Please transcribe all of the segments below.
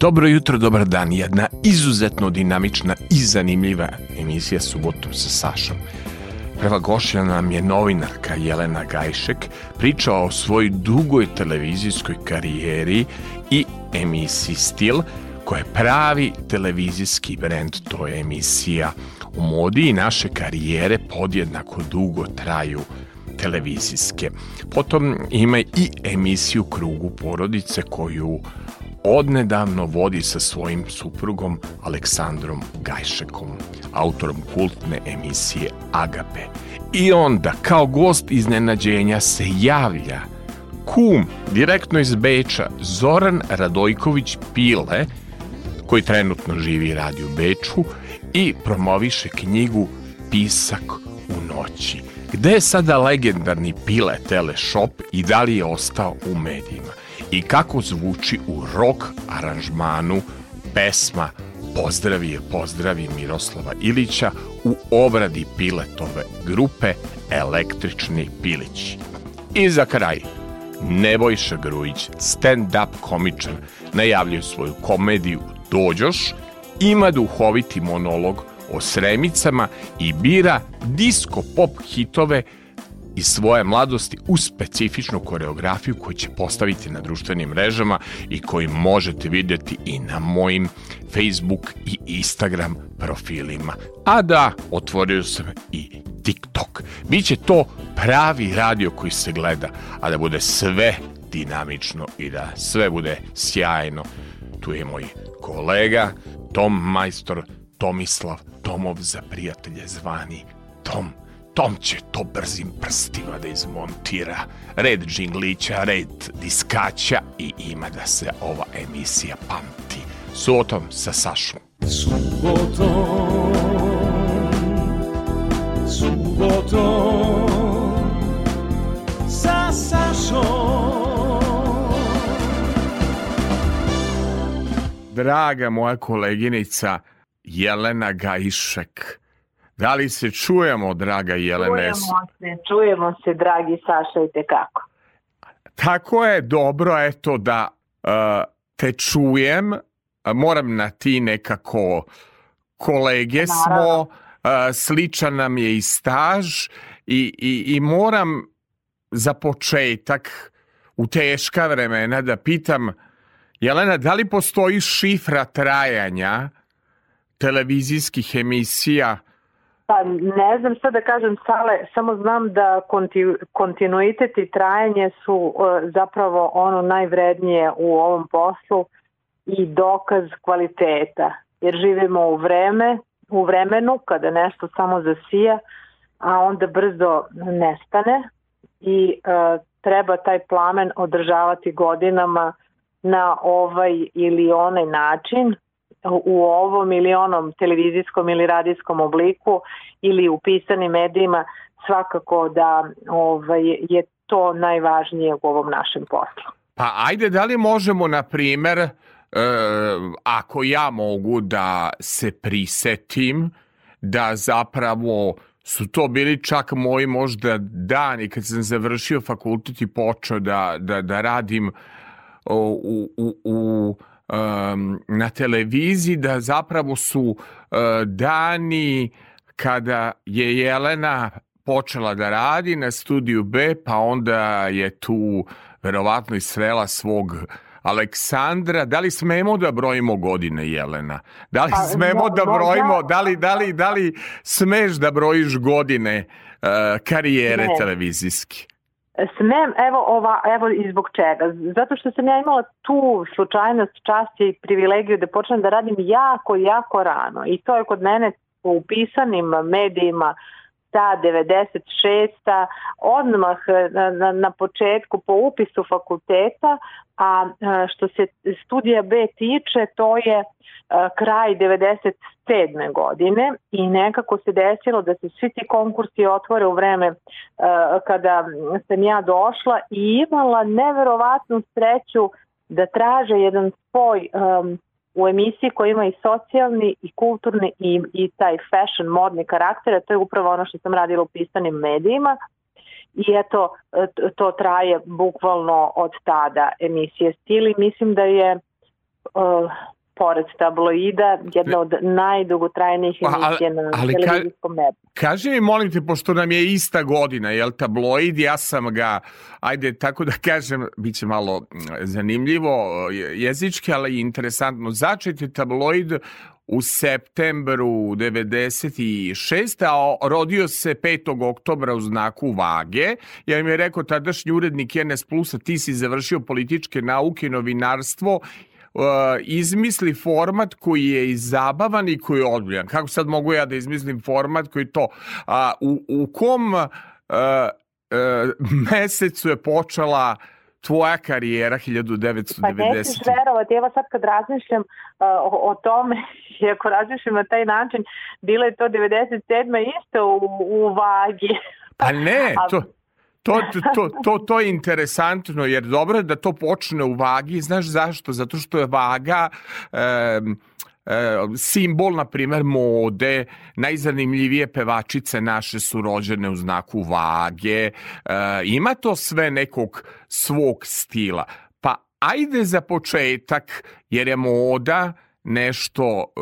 Dobro jutro, dobar dan. Jedna izuzetno dinamična i zanimljiva emisija Subotom sa Sašom. Prva gošća nam je novinarka Jelena Gajšek, pričao o svojoj dugoj televizijskoj karijeri i emisiji Stil, koja je pravi televizijski brend, to je emisija u modi i naše karijere podjednako dugo traju televizijske. Potom ima i emisiju Krugu porodice koju odnedavno vodi sa svojim suprugom Aleksandrom Gajšekom, autorom kultne emisije Agape. I onda, kao gost iznenađenja, se javlja kum direktno iz Beča Zoran Radojković Pile, koji trenutno živi i radi u Beču i promoviše knjigu Pisak u noći. Gde je sada legendarni Pile Teleshop i da li je ostao u medijima? i kako zvuči u rock aranžmanu pesma Pozdravi je pozdravi Miroslava Ilića u obradi Piletove grupe Električni Pilić. I za kraj, Nebojša Grujić, stand-up komičar, najavljuje svoju komediju Dođoš, ima duhoviti monolog o sremicama i bira disco pop hitove iz svoje mladosti u specifičnu koreografiju koju će postaviti na društvenim mrežama i koji možete vidjeti i na mojim Facebook i Instagram profilima. A da, otvorio sam i TikTok. Biće to pravi radio koji se gleda, a da bude sve dinamično i da sve bude sjajno. Tu je moj kolega Tom Majstor Tomislav Tomov za prijatelje zvani Tom Tom će to brzim prstima da izmontira. Red džinglića, red diskaća i ima da se ova emisija pamti. Subotom sa Sašom. Subotom, subotom, Draga moja koleginica Jelena Gajšek, Da li se čujemo, draga Jelene? Čujemo se, čujemo se, dragi Saša, i tekako. Tako je dobro, eto, da uh, te čujem. Moram na ti nekako kolege Naravno. smo, uh, sličan nam je i staž i, i, i moram za početak u teška vremena da pitam Jelena, da li postoji šifra trajanja televizijskih emisija Pa ne znam šta da kažem, Sale, samo znam da konti, kontinuitet i trajanje su uh, zapravo ono najvrednije u ovom poslu i dokaz kvaliteta. Jer živimo u vreme, u vremenu kada nešto samo zasija, a onda brzo nestane i uh, treba taj plamen održavati godinama na ovaj ili onaj način u ovom ili onom televizijskom ili radijskom obliku ili u pisanim medijima svakako da ovaj, je to najvažnije u ovom našem poslu. Pa ajde, da li možemo, na primer, e, ako ja mogu da se prisetim, da zapravo su to bili čak moji možda dani kad sam završio fakultet i počeo da, da, da radim u, u, u um, na televiziji da zapravo su uh, dani kada je Jelena počela da radi na studiju B, pa onda je tu verovatno i srela svog Aleksandra, da li smemo da brojimo godine Jelena? Da li pa, smemo da brojimo, da li, da li, da li smeš da brojiš godine uh, karijere ne. televizijski? Smem, evo, ova, evo i zbog čega. Zato što sam ja imala tu slučajnost, čast i privilegiju da počnem da radim jako, jako rano. I to je kod mene u pisanim medijima ta 96. odmah na, na, na početku po upisu fakulteta, a što se studija B tiče, to je kraj 97. godine i nekako se desilo da se svi ti konkursi otvore u vreme kada sam ja došla i imala neverovatnu sreću da traže jedan spoj um, u emisiji koja ima i socijalni i kulturni i, i taj fashion modni karakter, to je upravo ono što sam radila u pisanim medijima i eto to traje bukvalno od tada emisije Stili. Mislim da je uh, pored tabloida, jedna od najdugotrajnijih emisija na ali televizijskom nebu. Kaži mi, molim te, pošto nam je ista godina, jel tabloid, ja sam ga, ajde, tako da kažem, bit će malo zanimljivo jezički, ali interesantno. Začet je tabloid u septembru 96. a rodio se 5. oktobra u znaku vage. Ja im je rekao tadašnji urednik NS Plusa, ti si završio političke nauke i novinarstvo izmisli format koji je i zabavan i koji je odbiljan. Kako sad mogu ja da izmislim format koji to... A, u, u kom a, uh, a, uh, mesecu je počela tvoja karijera 1990. Pa nećeš verovati, evo sad kad razmišljam uh, o, o tome, i ako razmišljam na taj način, bilo je to 97. isto u, u vagi. Pa ne, to, To, to, to, to je interesantno, jer dobro je da to počne u vagi. Znaš zašto? Zato što je vaga... E, simbol, na primer, mode, najzanimljivije pevačice naše su rođene u znaku vage, e, ima to sve nekog svog stila. Pa ajde za početak, jer je moda nešto e,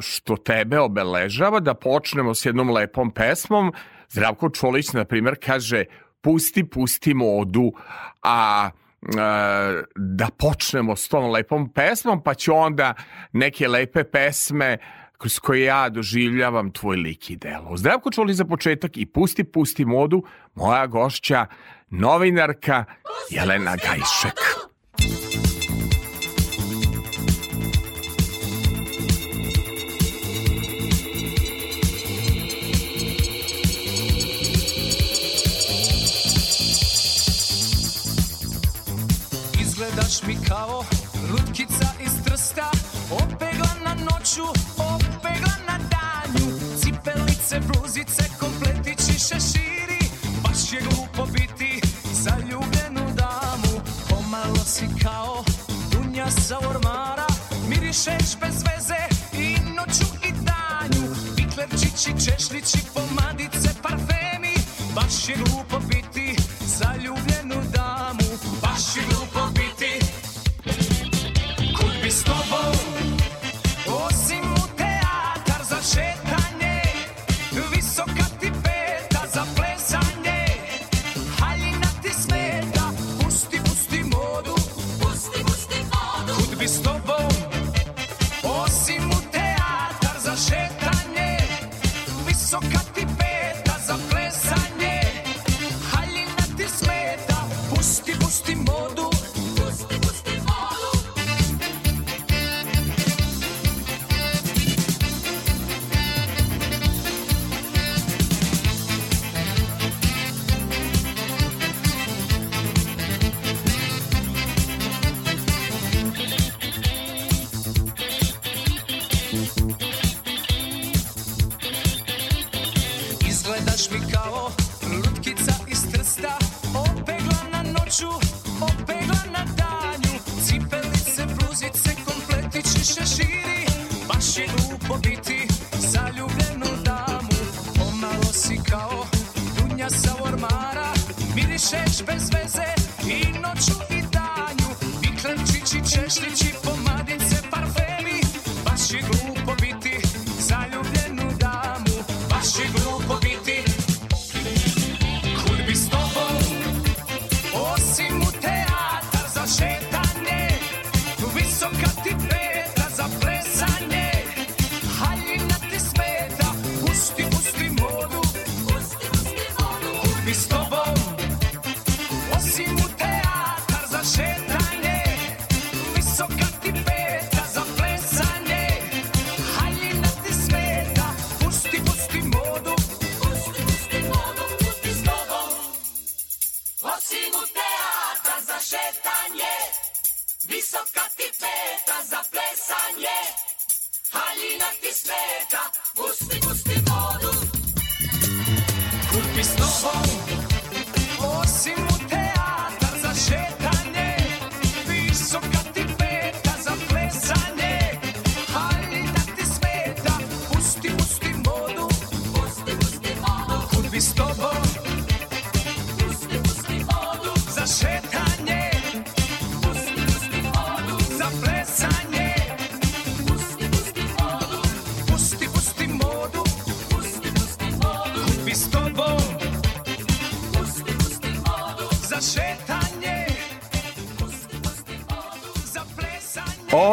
što tebe obeležava, da počnemo s jednom lepom pesmom. Zdravko Čolić, na primer, kaže pusti, pusti modu, a da počnemo s tom lepom pesmom, pa ću onda neke lepe pesme kroz koje ja doživljavam tvoj lik i delo. Zdravko čuli za početak i pusti, pusti modu, moja gošća, novinarka Jelena Gajšek. Noću, opegla na danju Cipelice, bluzice,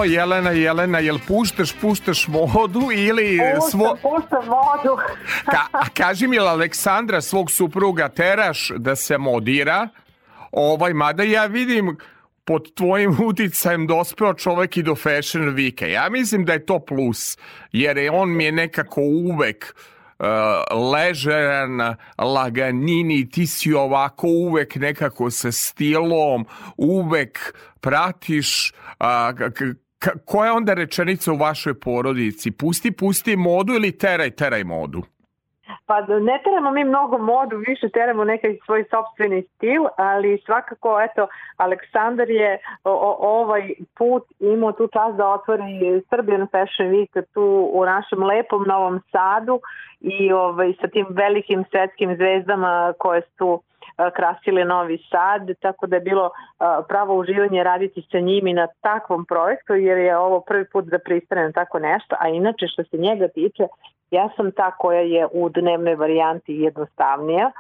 Jelena, Jelena, jel puštaš, puštaš modu ili... Puštam, svo... puštam modu. Ka, kaži mi, Aleksandra svog supruga teraš da se modira? Ovaj, mada ja vidim pod tvojim uticajem dospeo čovek i do Fashion Weeka. Ja mislim da je to plus, jer je on mi je nekako uvek uh, ležeran, laganini, ti si ovako uvek nekako sa stilom, uvek pratiš uh, koja je onda rečenica u vašoj porodici? Pusti, pusti modu ili teraj, teraj modu? Pa ne teramo mi mnogo modu, više teramo nekaj svoj sobstveni stil, ali svakako, eto, Aleksandar je o, ovaj put imao tu čast da otvori Serbian Fashion Week tu u našem lepom Novom Sadu i ovaj, sa tim velikim svetskim zvezdama koje su krasile Novi Sad, tako da je bilo pravo uživanje raditi sa njim i na takvom projektu, jer je ovo prvi put da pristane na tako nešto, a inače što se njega tiče, ja sam ta koja je u dnevnoj varijanti jednostavnija,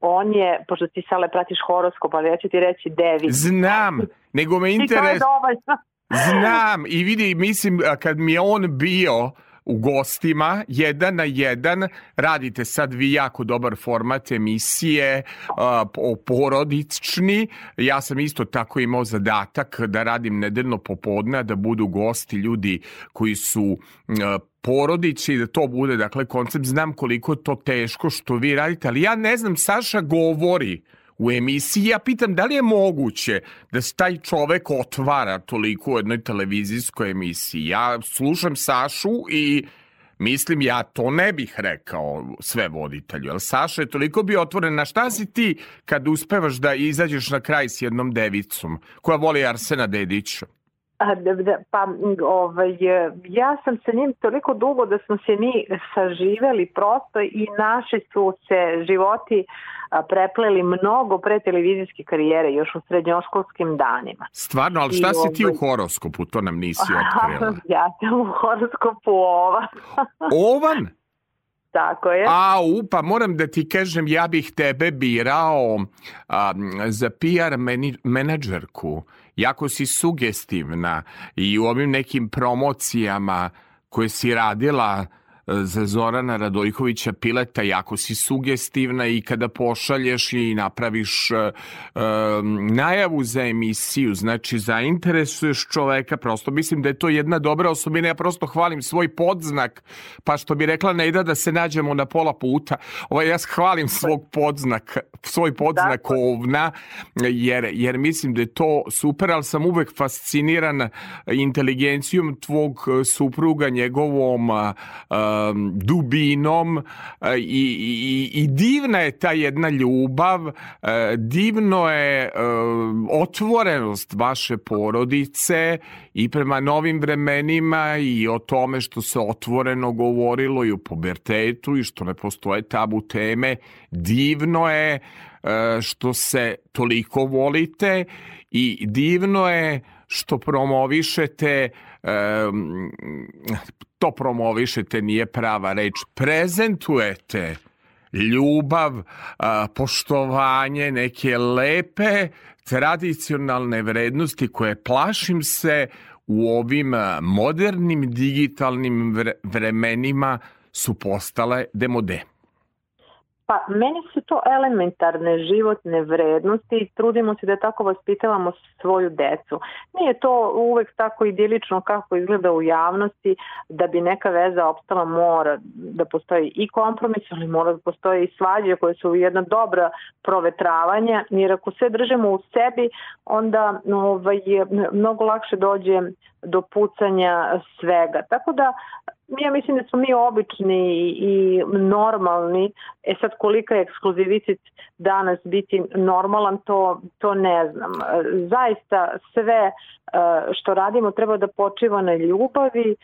on je, pošto ti sale pratiš horoskop, ali ja ću ti reći Devi. Znam, nego me interes... Znam, i vidi, mislim, kad mi je on bio u gostima, jedan na jedan, radite sad vi jako dobar format emisije o porodični. Ja sam isto tako imao zadatak da radim nedeljno popodne, da budu gosti ljudi koji su porodići da to bude dakle koncept znam koliko je to teško što vi radite ali ja ne znam Saša govori u emisiji. Ja pitam da li je moguće da se taj čovek otvara toliko u jednoj televizijskoj emisiji. Ja slušam Sašu i Mislim, ja to ne bih rekao sve voditelju, ali Saša je toliko bio otvoren. Na šta si ti kad uspevaš da izađeš na kraj s jednom devicom koja voli Arsena Dedića? Da, da, pa ovaj, ja sam sa njim toliko dugo da smo se mi saživeli prosto i naši su se životi prepleli mnogo pre televizijske karijere, još u srednjoškolskim danima. Stvarno, ali šta I si ti ovaj... u horoskopu? To nam nisi otkrila. ja sam u horoskopu ovan. ovan? Tako je. A, upa, moram da ti kažem, ja bih tebe birao a, za PR menadžerku jako si sugestivna i u ovim nekim promocijama koje si radila za Zorana Radojkovića Pileta jako si sugestivna i kada pošalješ i napraviš uh, najavu za emisiju, znači zainteresuješ čoveka, prosto mislim da je to jedna dobra osobina, ja prosto hvalim svoj podznak, pa što bi rekla Nejda da se nađemo na pola puta, ovaj, ja hvalim svog podznaka, svoj podznak dakle. ovna, jer, jer mislim da je to super, ali sam uvek fasciniran inteligencijom tvog supruga, njegovom uh, um, dubinom uh, i, i, i divna je ta jedna ljubav, uh, divno je uh, otvorenost vaše porodice i prema novim vremenima i o tome što se otvoreno govorilo i o pubertetu i što ne postoje tabu teme. Divno je što se toliko volite i divno je što promovišete to promovišete nije prava reč, prezentujete ljubav, poštovanje, neke lepe tradicionalne vrednosti koje plašim se u ovim modernim digitalnim vremenima su postale demode. Pa meni su to elementarne životne vrednosti i trudimo se da tako vaspitavamo svoju decu. Nije to uvek tako idilično kako izgleda u javnosti da bi neka veza opstala mora da postoji i kompromis, ali mora da postoji i svađe koje su jedna dobra provetravanja, jer ako sve držimo u sebi, onda ovaj, mnogo lakše dođe do pucanja svega. Tako da ja mislim da smo mi obični i normalni. E sad kolika je ekskluzivitet danas biti normalan, to, to ne znam. Zaista sve e, što radimo treba da počiva na ljubavi,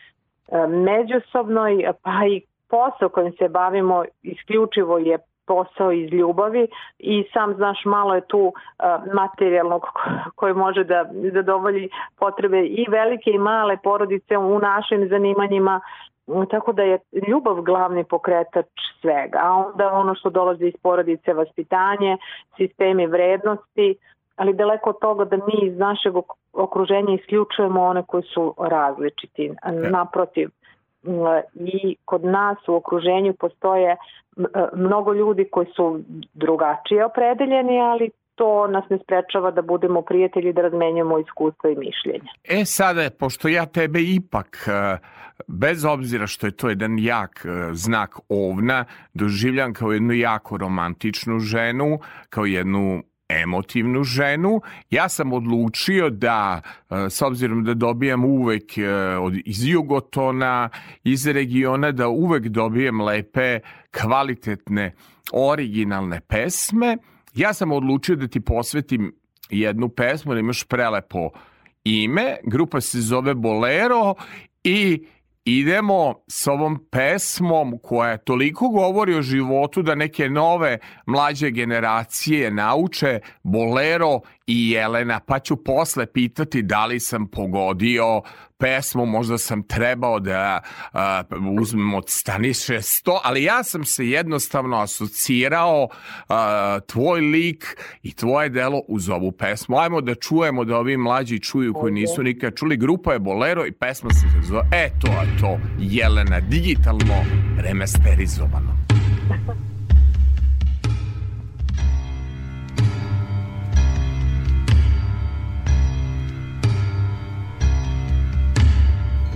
e, međusobnoj, pa i posao kojim se bavimo isključivo je posao iz ljubavi i sam znaš malo je tu materijalnog koji može da zadovolji potrebe i velike i male porodice u našim zanimanjima tako da je ljubav glavni pokretač svega, a onda ono što dolazi iz porodice, vaspitanje, sistemi vrednosti, ali daleko od toga da mi iz našeg okruženja isključujemo one koji su različiti. Naprotiv, i kod nas u okruženju postoje mnogo ljudi koji su drugačije opredeljeni, ali to nas ne sprečava da budemo prijatelji da razmenjamo iskustva i mišljenja. E sada, pošto ja tebe ipak, e, bez obzira što je to jedan jak e, znak ovna, doživljam kao jednu jako romantičnu ženu, kao jednu emotivnu ženu. Ja sam odlučio da, e, s obzirom da dobijam uvek iz Jugotona, iz regiona, da uvek dobijem lepe, kvalitetne, originalne pesme, ja sam odlučio da ti posvetim jednu pesmu, da imaš prelepo ime, grupa se zove Bolero i idemo s ovom pesmom koja toliko govori o životu da neke nove mlađe generacije nauče Bolero i Jelena, pa ću posle pitati da li sam pogodio pesmu, možda sam trebao da uh, uzmem od Staniše 100, ali ja sam se jednostavno asocirao uh, tvoj lik i tvoje delo uz ovu pesmu. Ajmo da čujemo da ovi mlađi čuju koji nisu nikad čuli. Grupa je Bolero i pesma se zove, e to je to, Jelena, digitalno remasterizovano.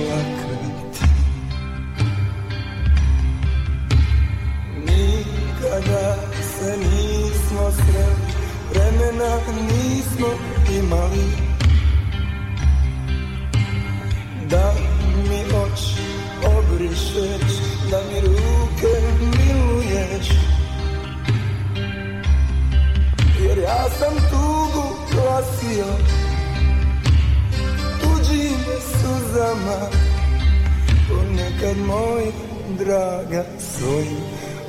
plakati. Nikada se nismo sreli Vremena nismo imali. Da mi oči obrišeš Da mi ruke miluješ. Jer ja sam tugu glasio suzama. Ponekad moj draga svojim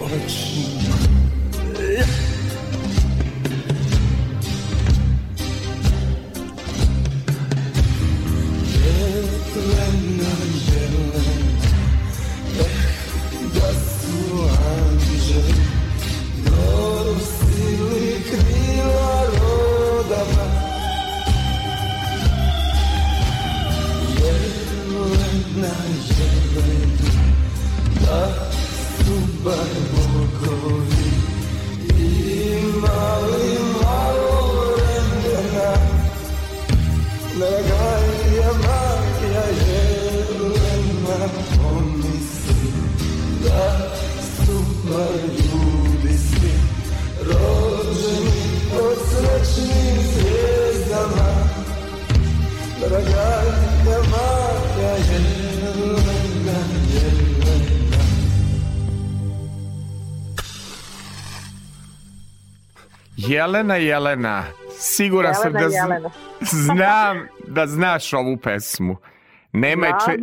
očima Jelena, Jelena, siguran sam Jelena, da zn- Jelena. znam da znaš ovu pesmu. Nema je če...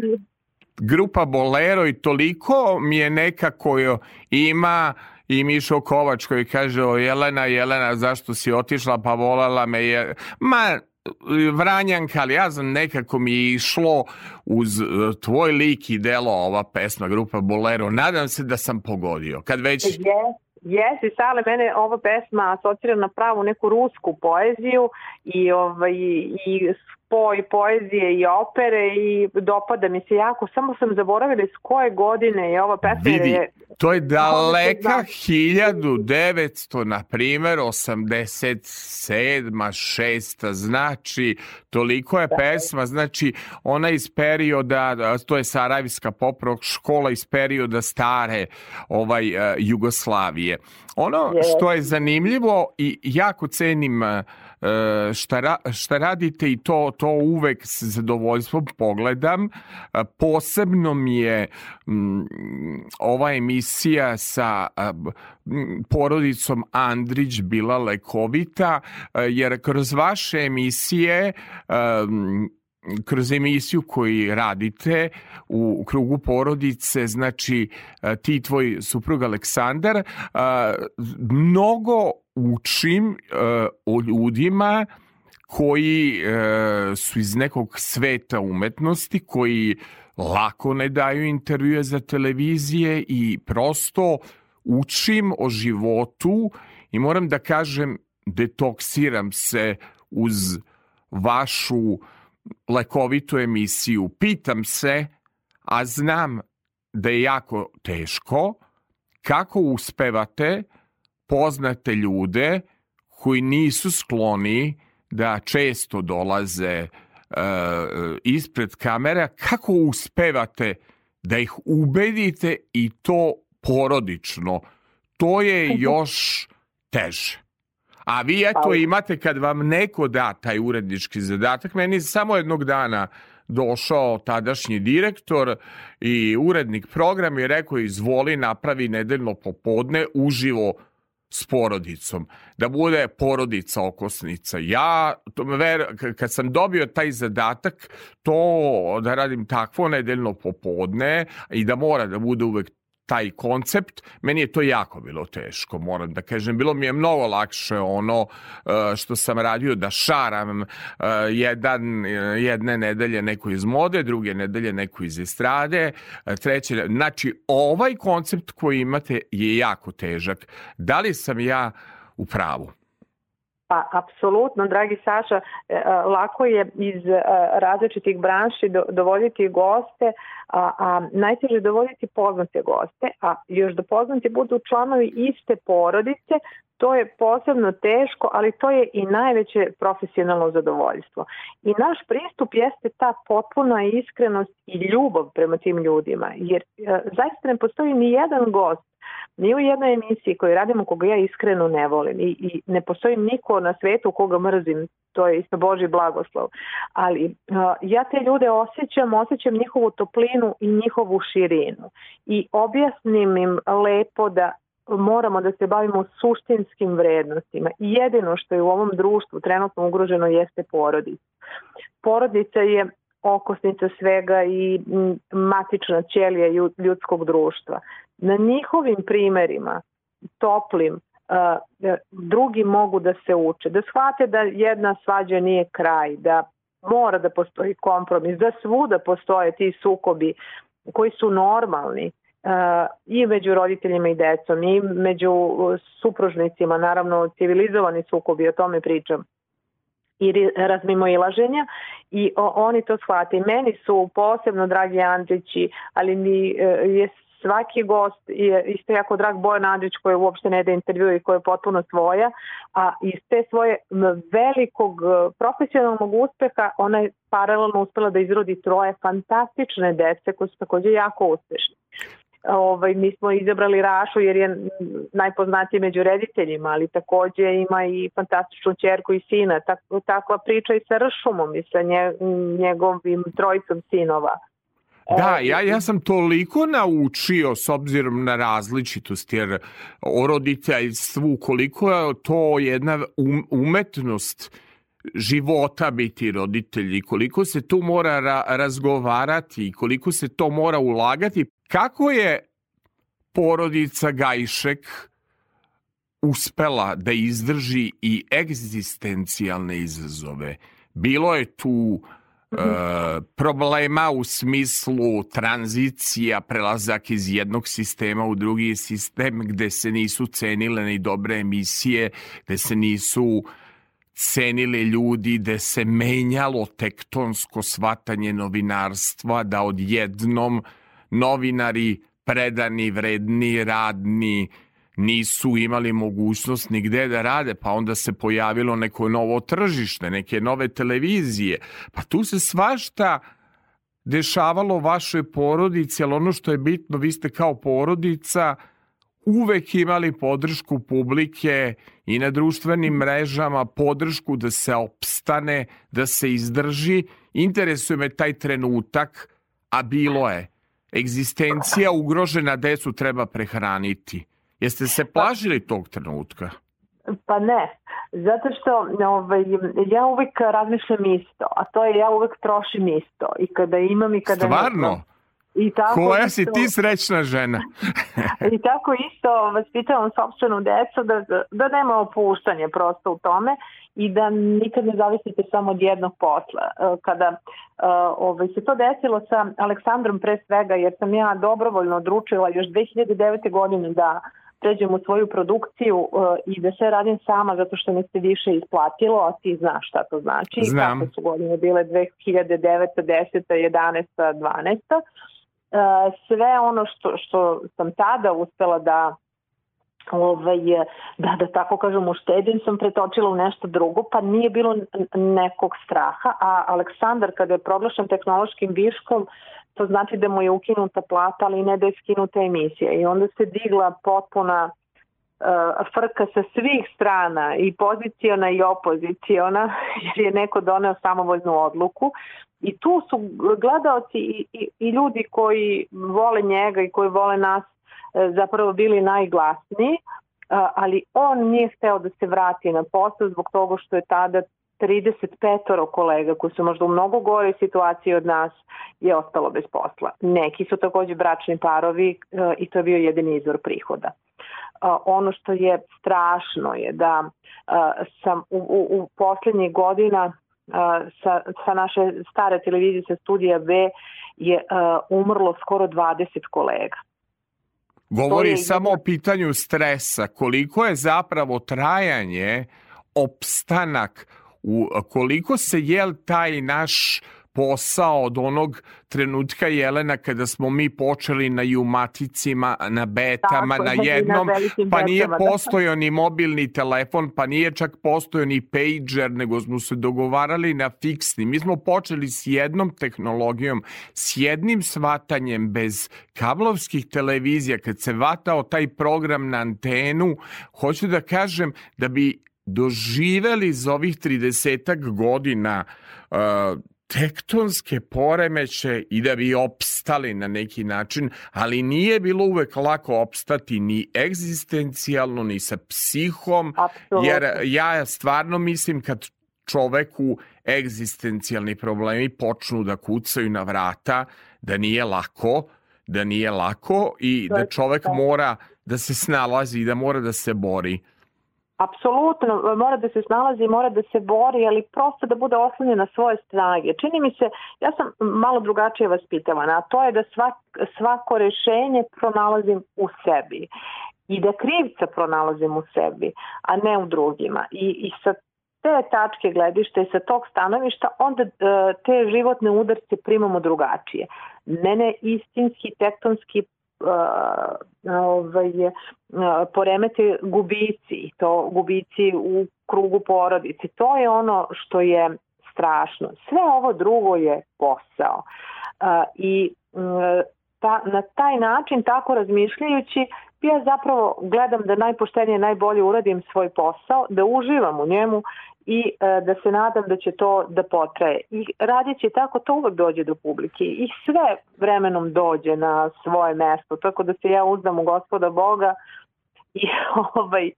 Grupa Bolero i toliko mi je nekako jo ima i Mišo Kovač koji kaže o Jelena, Jelena, zašto si otišla, pa volala me je... Ma, Vranjanka, ali ja znam nekako mi je išlo uz eh, tvoj lik i delo ova pesma grupa Bolero. Nadam se da sam pogodio. Kad već... Jes, jesi, Sale, mene ova pesma asocira na pravu neku rusku poeziju i, ovaj, i spoj poezije i opere i dopada mi se jako. Samo sam zaboravila iz koje godine je ova pesma. Vidi, je, to je daleka znam. 1900, na primer, 87. 6. Znači, toliko je pesma, znači, ona iz perioda, to je Sarajevska poprok škola iz perioda stare ovaj uh, Jugoslavije. Ono što je zanimljivo i jako cenim uh, e, šta, ra, šta radite i to, to uvek s zadovoljstvom pogledam. E, posebno mi je m, ova emisija sa m, porodicom Andrić bila lekovita, jer kroz vaše emisije m, kroz emisiju koju radite u krugu porodice, znači ti tvoj suprug Aleksandar, mnogo učim o ljudima koji su iz nekog sveta umetnosti, koji lako ne daju intervjue za televizije i prosto učim o životu i moram da kažem detoksiram se uz vašu lekovitu emisiju. Pitam se, a znam da je jako teško, kako uspevate poznate ljude koji nisu skloni da često dolaze uh, ispred kamera, kako uspevate da ih ubedite i to porodično. To je još teže. A vi eto imate kad vam neko da taj urednički zadatak, meni samo jednog dana došao tadašnji direktor i urednik programa i rekao izvoli napravi nedeljno popodne uživo s porodicom, da bude porodica okosnica. Ja, kad sam dobio taj zadatak, to da radim takvo nedeljno popodne i da mora da bude uvek taj koncept, meni je to jako bilo teško, moram da kažem. Bilo mi je mnogo lakše ono e, što sam radio da šaram e, jedan, e, jedne nedelje neko iz mode, druge nedelje neko iz estrade, treće, znači ovaj koncept koji imate je jako težak. Da li sam ja u pravu? Pa, apsolutno, dragi Saša, lako je iz različitih branši dovoditi goste, a, a najteže dovoditi poznate goste, a još da poznati budu članovi iste porodice, to je posebno teško, ali to je i najveće profesionalno zadovoljstvo. I naš pristup jeste ta potpuna iskrenost i ljubav prema tim ljudima, jer e, zaista ne postoji ni jedan gost Ni u jednoj emisiji koju radimo koga ja iskreno ne volim i, i ne postoji niko na svetu koga mrzim, to je isto Boži blagoslov. Ali uh, ja te ljude osjećam, osjećam njihovu toplinu i njihovu širinu i objasnim im lepo da moramo da se bavimo suštinskim vrednostima. I jedino što je u ovom društvu trenutno ugroženo jeste porodica. Porodica je okosnica svega i matična ćelija ljudskog društva. Na njihovim primerima, toplim, drugi mogu da se uče, da shvate da jedna svađa nije kraj, da mora da postoji kompromis, da svuda postoje ti sukobi koji su normalni i među roditeljima i decom i među supružnicima, naravno civilizovani sukobi, o tome pričam i razmimo ilaženja i oni to shvate. Meni su posebno dragi Andrići, ali mi e, je svaki gost je isto jako drag Bojan Andrić koji uopšte ne da intervju i koji je potpuno svoja, a iz te svoje velikog e, profesionalnog uspeha ona je paralelno uspela da izrodi troje fantastične dece koje su takođe jako uspešne. Ovaj, mi smo izabrali Rašu jer je najpoznatiji među rediteljima, ali takođe ima i fantastičnu čerku i sina. Tak, takva priča i sa Ršumom i sa nje, njegovim trojicom sinova. Da, ja, ja sam toliko naučio s obzirom na različitost, jer o roditeljstvu, koliko je to jedna um, umetnost života biti roditelji, koliko se tu mora ra razgovarati, koliko se to mora ulagati. Kako je porodica Gajšek uspela da izdrži i egzistencijalne izazove? Bilo je tu uh, e, problema u smislu tranzicija, prelazak iz jednog sistema u drugi sistem gde se nisu cenile ni dobre emisije, gde se nisu cenili ljudi, gde se menjalo tektonsko svatanje novinarstva, da odjednom novinari predani, vredni, radni, nisu imali mogućnost nigde da rade, pa onda se pojavilo neko novo tržište, neke nove televizije. Pa tu se svašta dešavalo vašoj porodici, ali ono što je bitno, vi ste kao porodica uvek imali podršku publike i na društvenim mrežama, podršku da se opstane, da se izdrži. Interesuje me taj trenutak, a bilo je. Egzistencija ugrožena decu treba prehraniti. Jeste se plažili tog trenutka? Pa ne, zato što ovaj, ja uvek razmišljam isto, a to je ja uvek trošim isto i kada imam i kada Stvarno? Nemam. I tako Koja isto, si ti srećna žena? I tako isto vaspitavam sobstvenu decu da, da nema opuštanje prosto u tome i da nikad ne zavisite samo od jednog posla. E, kada uh, ovaj, se to desilo sa Aleksandrom pre svega, jer sam ja dobrovoljno odručila još 2009. godine da pređem u svoju produkciju uh, i da sve radim sama zato što mi se više isplatilo, a ti znaš šta to znači. Znam. Kako su godine bile 2009. 10. 11. 12 sve ono što, što sam tada uspela da ovaj, da, da tako kažem, uštedim sam pretočila u nešto drugo, pa nije bilo nekog straha, a Aleksandar kada je proglašen tehnološkim viškom, to znači da mu je ukinuta plata, ali ne da je skinuta emisija. I onda se digla potpuna uh, frka sa svih strana i poziciona i opoziciona jer je neko doneo samovoljnu odluku. I tu su gledalci i, i, i ljudi koji vole njega i koji vole nas e, zapravo bili najglasniji, ali on nije hteo da se vrati na posao zbog toga što je tada 35 kolega koji su možda u mnogo gore situaciji od nas je ostalo bez posla. Neki su takođe bračni parovi e, i to je bio jedini izvor prihoda. Ono što je strašno je da sam u, u, u poslednjih godina sa, sa naše stare televizije sa studija B je umrlo skoro 20 kolega. Govori je... samo o pitanju stresa. Koliko je zapravo trajanje, opstanak, u, koliko se jel taj naš posao od onog trenutka Jelena kada smo mi počeli na jumaticima, na betama, Tako, na jednom, na pa nije betama, da. postojao ni mobilni telefon, pa nije čak postojao ni pager, nego smo se dogovarali na fiksni. Mi smo počeli s jednom tehnologijom, s jednim svatanjem bez kablovskih televizija, kad se vatao taj program na antenu, hoću da kažem da bi doživeli za ovih 30 godina uh, tektonske poremeće i da bi opstali na neki način, ali nije bilo uvek lako opstati ni egzistencijalno, ni sa psihom, Absolutno. jer ja stvarno mislim kad čoveku egzistencijalni problemi počnu da kucaju na vrata, da nije lako, da nije lako i da čovek mora da se snalazi i da mora da se bori. Apsolutno, mora da se snalazi, mora da se bori, ali prosto da bude oslonjen na svoje snage. Čini mi se, ja sam malo drugačije vaspitavana, a to je da svak, svako rešenje pronalazim u sebi i da krivca pronalazim u sebi, a ne u drugima. I, i sa te tačke gledišta i sa tog stanovišta, onda e, te životne udarce primamo drugačije. Mene istinski tektonski ovaj, poremete gubici, to gubici u krugu porodice. To je ono što je strašno. Sve ovo drugo je posao. I ta, na taj način, tako razmišljajući, ja zapravo gledam da najpoštenije, najbolje uradim svoj posao, da uživam u njemu i e, da se nadam da će to da potraje. I radići tako to uvek dođe do publike i sve vremenom dođe na svoje mesto, tako da se ja uzdam u gospoda Boga i, ovaj,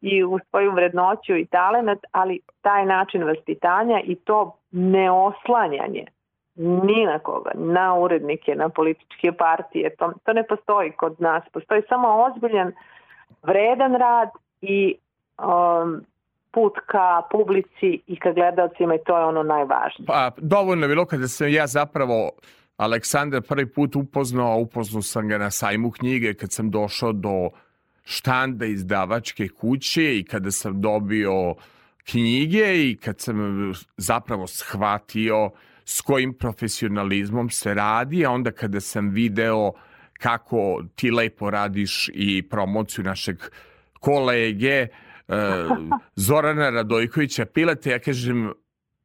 i u svoju vrednoću i talenat, ali taj način vaspitanja i to neoslanjanje ni na koga, na urednike, na političke partije, to, to ne postoji kod nas. Postoji samo ozbiljan, vredan rad i um, put ka publici i ka gledalcima i to je ono najvažnije. Pa, dovoljno je bilo kada sam ja zapravo Aleksandar prvi put upoznao, upoznao sam ga na sajmu knjige kad sam došao do štanda izdavačke kuće i kada sam dobio knjige i kad sam zapravo shvatio s kojim profesionalizmom se radi, a onda kada sam video kako ti lepo radiš i promociju našeg kolege, uh, Zorana Radojkovića Pilate, ja kažem,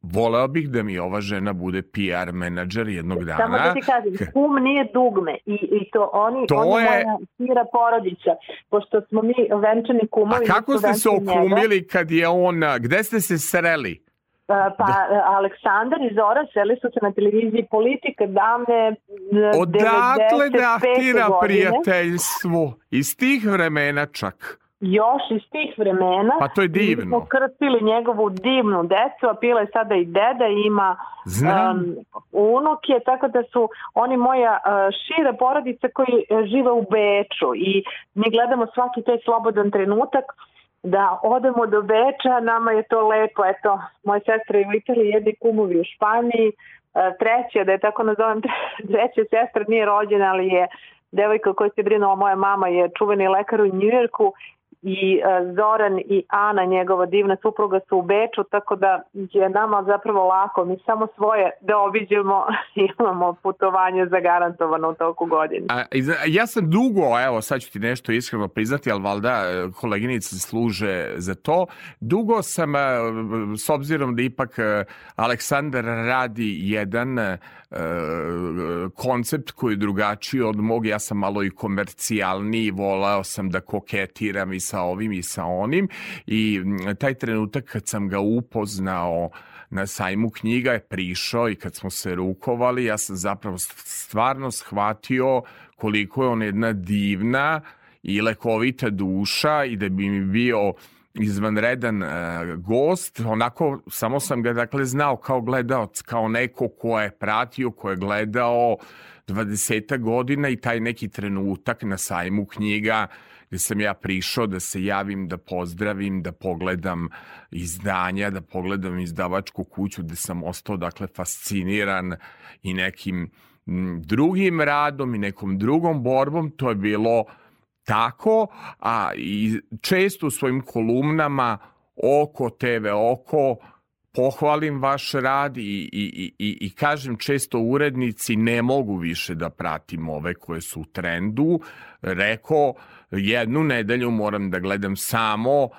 voleo bih da mi ova žena bude PR menadžer jednog dana. Samo da ti kažem, kum nije dugme i, i to oni, To oni je- moja sira porodica, pošto smo mi venčani kumovi. A kako ste se venčani njega. okumili kad je on, gde ste se sreli? A, Pa Aleksandar i Zora seli su se na televiziji politika davne e, Odatle 95. datira prijateljstvo? Iz tih vremena čak. još iz tih vremena. Pa to je divno. Mi smo krstili njegovu divnu decu, a Pila je sada i deda i ima Znam. um, unuke, tako da su oni moja uh, šira porodica koji uh, žive u Beču i mi gledamo svaki taj slobodan trenutak da odemo do Beča, nama je to lepo, eto, moja sestra je u Italiji, jedni kumovi u Španiji, uh, treća, da je tako nazovem, treća sestra nije rođena, ali je devojka koja se brinula moja mama je čuveni lekar u Njujorku i e, Zoran i Ana, njegova divna supruga su u Beču, tako da je nama zapravo lako. Mi samo svoje da obiđemo i imamo putovanje zagarantovano u toku godine. A, ja sam dugo, evo sad ću ti nešto iskreno priznati, ali valjda e, koleginice služe za to. Dugo sam, e, s obzirom da ipak Aleksandar radi jedan koncept koji je drugačiji od mog, ja sam malo i komercijalniji, volao sam da koketiram i sa ovim i sa onim. I taj trenutak kad sam ga upoznao na sajmu knjiga je prišao i kad smo se rukovali, ja sam zapravo stvarno shvatio koliko je on jedna divna i lekovita duša i da bi mi bio izvanredan e, gost, onako samo sam ga dakle znao kao gledaoc, kao neko ko je pratio, ko je gledao 20 godina i taj neki trenutak na sajmu knjiga gde sam ja prišao da se javim, da pozdravim, da pogledam izdanja, da pogledam izdavačku kuću gde sam ostao dakle fasciniran i nekim drugim radom i nekom drugom borbom, to je bilo tako, a i često u svojim kolumnama oko TV oko pohvalim vaš rad i, i, i, i, kažem često urednici ne mogu više da pratim ove koje su u trendu. Reko, jednu nedelju moram da gledam samo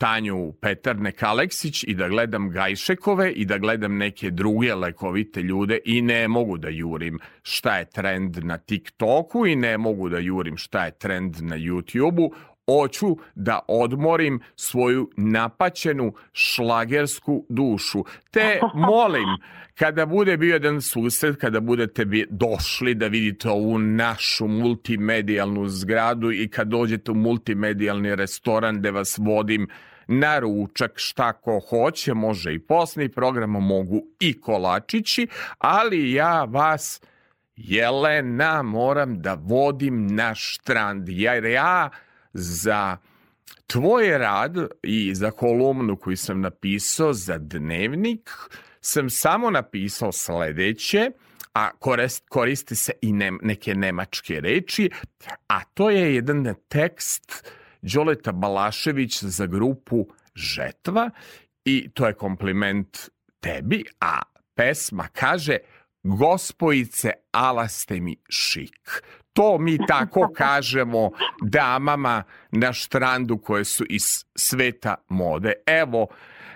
Tanju Petarnek Aleksić i da gledam Gajšekove i da gledam neke druge lekovite ljude i ne mogu da jurim šta je trend na TikToku i ne mogu da jurim šta je trend na YouTubeu. Hoću da odmorim svoju napaćenu šlagersku dušu. Te molim, kada bude bio jedan susret, kada budete došli da vidite ovu našu multimedijalnu zgradu i kad dođete u multimedijalni restoran gde vas vodim na ručak šta ko hoće, može i posni program, mogu i kolačići, ali ja vas Jelena moram da vodim na štrand, jer ja za tvoj rad i za kolumnu koju sam napisao za dnevnik sam samo napisao sledeće, a korist, koriste se i ne, neke nemačke reči, a to je jedan tekst Đoleta Balašević za grupu Žetva i to je kompliment tebi, a pesma kaže Gospojice, ala ste mi šik. To mi tako kažemo damama na štrandu koje su iz sveta mode. Evo,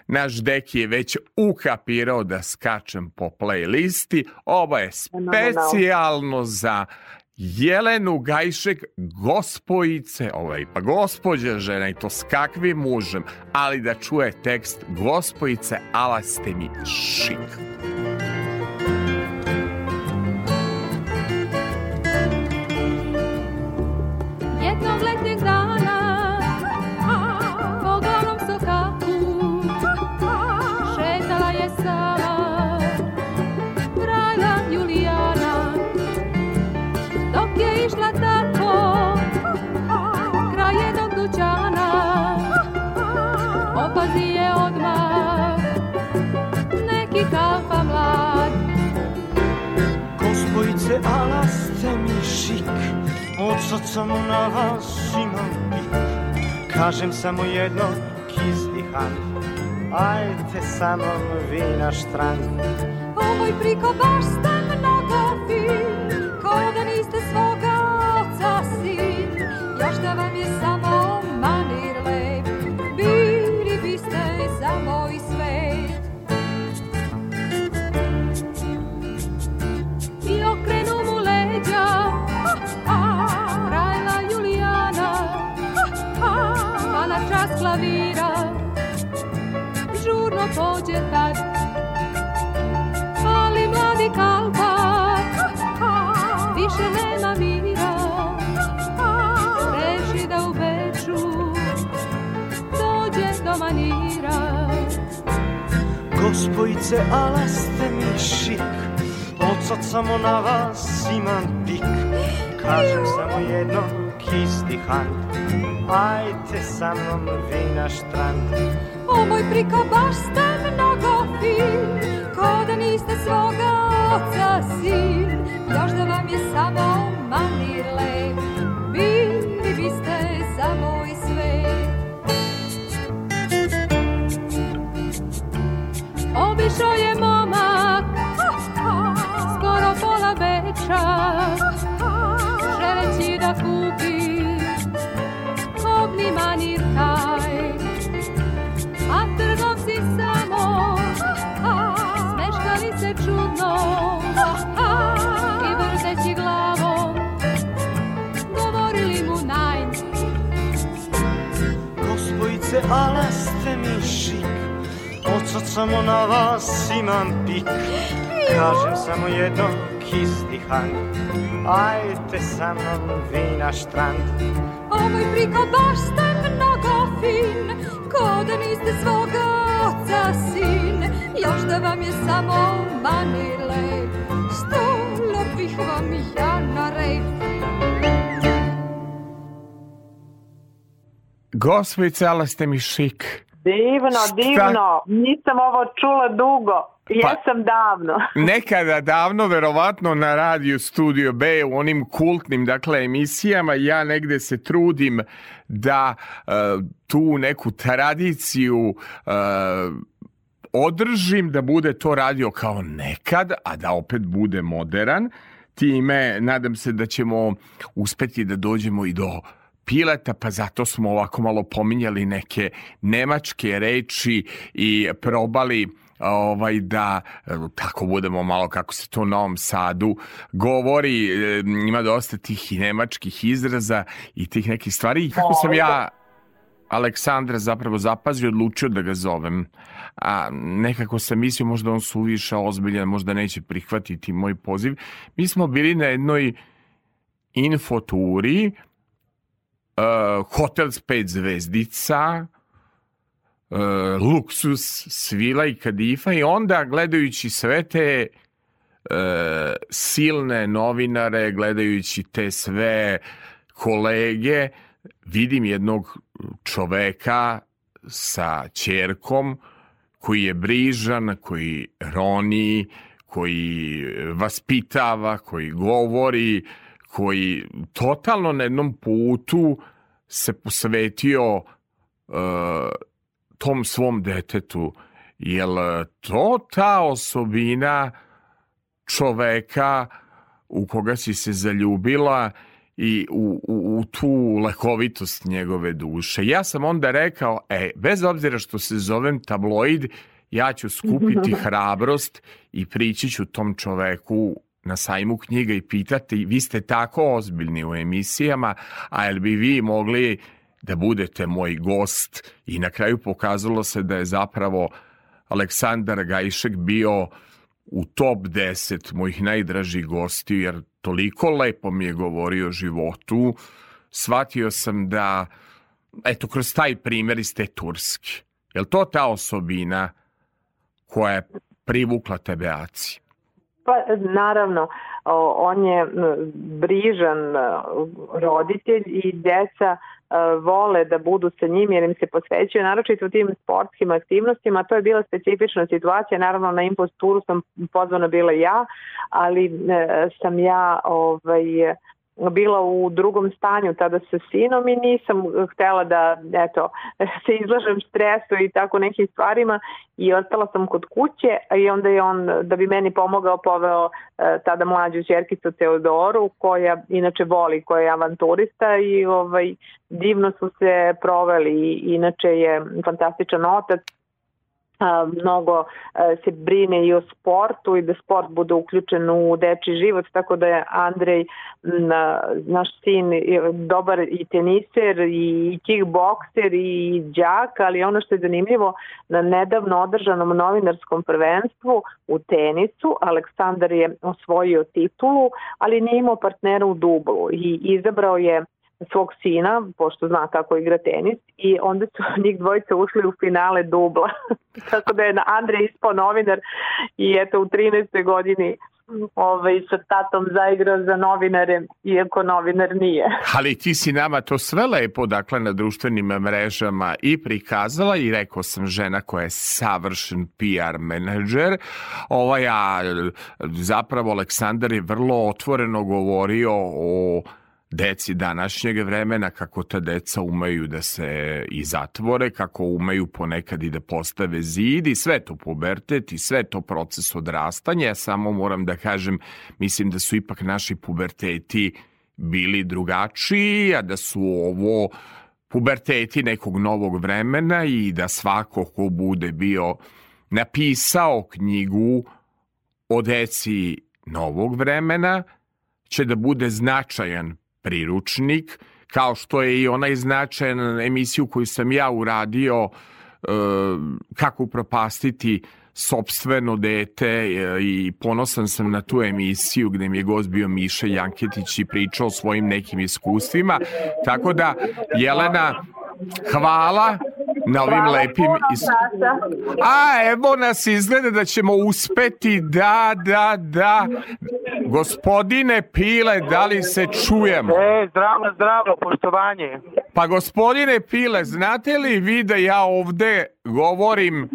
naš deki je već ukapirao da skačem po playlisti. Ovo je specijalno za Jelenu Gajšek, gospojice, ovo je ipak gospođa žena i to s kakvim mužem, ali da čuje tekst gospojice, ala ste mi šik. Vas imam pik Kažem samo jedno, hug Ajte sa mnom vi na štrand Ovoj priko baš ste mnogo fin Ko da niste svoga oca sin. Još da vam je samo klavira Žurno pođe tad. Ali mladi kalkar Više nema mira. Reši da u Beču Dođe do manira. Gospojice, ala ste mi šik. Odsad samo na vas imam pik. Kažem samo jedno Hand. Ajte sa mnom vi na štrand. O moj priko, baš ste mnogo fin Ko da niste svoga oca sin. Još da vam je samo manir lep Bili biste za moj svet. Obišao je momak Skoro pola veča manir samo Smeškali se čudno Govorili mu ste mi šik samo na vas imam pik. Kažem samo jedno, kiss die Hand Ajte sa mnom vi na štrand O moj priko, baš ste mnogo fin Ko da niste svoga oca sin Još da vam je samo manir lep Sto bih vam ja na rep Gospojice, ala ste mi šik. Divno, Šta? divno. Nisam ovo čula dugo. Pa- Jesam davno. Nekada davno, verovatno na radiju Studio B u onim kultnim dakle emisijama ja negde se trudim da e, tu neku tradiciju e, održim da bude to radio kao nekad, a da opet bude modern. Time nadam se da ćemo uspeti da dođemo i do pileta, pa zato smo ovako malo pominjali neke nemačke reči i probali ovaj da tako budemo malo kako se to u Novom Sadu govori, ima dosta tih i nemačkih izraza i tih nekih stvari i kako sam ja Aleksandra zapravo zapazio, odlučio da ga zovem. A nekako sam mislio možda on suviše ozbiljan, možda neće prihvatiti moj poziv. Mi smo bili na jednoj infoturi, uh, hotel s pet zvezdica, uh, luksus, svila i kadifa i onda gledajući sve te uh, silne novinare, gledajući te sve kolege, vidim jednog čoveka sa čerkom koji je brižan, koji roni, koji vaspitava, koji govori, koji totalno na jednom putu se posvetio uh, tom svom detetu. Jel to ta osobina čoveka u koga si se zaljubila i u, u, u tu lekovitost njegove duše. Ja sam onda rekao, e, bez obzira što se zovem tabloid, ja ću skupiti hrabrost i prići ću tom čoveku na sajmu knjiga i pitati, vi ste tako ozbiljni u emisijama, a jel bi vi mogli da budete moj gost? I na kraju pokazalo se da je zapravo Aleksandar Gajšek bio u top 10 mojih najdražih gostiju, jer toliko lepo mi je govorio o životu, shvatio sam da, eto, kroz taj primjer iz te Turske, je li to ta osobina koja je privukla tebe Aci? Pa naravno, on je brižan roditelj i deca vole da budu sa njim jer im se posvećuju naročito u tim sportskim aktivnostima. To je bila specifična situacija, naravno na imposturu sam pozvana bila ja, ali e, sam ja ovaj, bila u drugom stanju tada sa sinom i nisam htela da eto, se izlažem stresu i tako nekim stvarima i ostala sam kod kuće i onda je on da bi meni pomogao poveo e, tada mlađu čerkicu Teodoru koja inače voli, koja je avanturista i ovaj, divno su se proveli. I inače je fantastičan otac mnogo se brine i o sportu i da sport bude uključen u deči život, tako da je Andrej, naš sin, dobar i teniser i kickbokser i džak, ali ono što je zanimljivo, na nedavno održanom novinarskom prvenstvu u tenisu Aleksandar je osvojio titulu, ali nije imao partnera u dublu i izabrao je svog sina, pošto zna kako igra tenis, i onda su njih dvojica ušli u finale dubla. Tako da je Andrej ispao novinar i eto u 13. godini ovaj, sa tatom zaigrao za novinare, iako novinar nije. Ali ti si nama to sve lepo, dakle, na društvenim mrežama i prikazala i rekao sam žena koja je savršen PR menadžer. Ovaj, a zapravo Aleksandar je vrlo otvoreno govorio o deci današnjeg vremena, kako ta deca umeju da se i zatvore, kako umeju ponekad i da postave zid i sve to pubertet i sve to proces odrastanja. Ja samo moram da kažem, mislim da su ipak naši puberteti bili drugačiji, a da su ovo puberteti nekog novog vremena i da svako ko bude bio napisao knjigu o deci novog vremena će da bude značajan priručnik, kao što je i onaj značajan emisiju koju sam ja uradio e, kako upropastiti sobstveno dete e, i ponosan sam na tu emisiju gde mi je gost bio Miša Janketić i pričao svojim nekim iskustvima. Tako da, Jelena, hvala na ovim lepim... Is... A, evo nas izgleda da ćemo uspeti, da, da, da. Gospodine Pile, da li se čujemo? E, zdravo, zdravo, poštovanje. Pa gospodine Pile, znate li vi da ja ovde govorim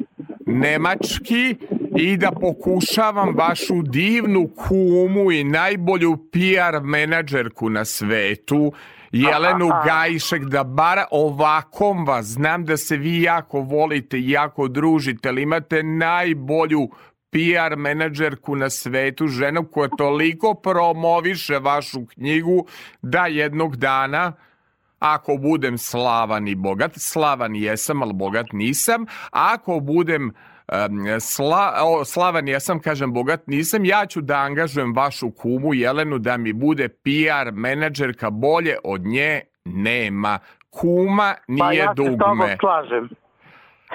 nemački i da pokušavam vašu divnu kumu i najbolju PR menadžerku na svetu Jelenu Gajšek da bar ovakom vas, znam da se vi jako volite i jako družite, ali imate najbolju PR menadžerku na svetu, ženu koja toliko promoviše vašu knjigu da jednog dana ako budem slavan i bogat, slavan jesam, ali bogat nisam, ako budem sla, o, slavan jesam, kažem bogat nisam, ja ću da angažujem vašu kumu Jelenu da mi bude PR menadžerka bolje od nje nema. Kuma nije pa ja dugme. Pa ja se slažem.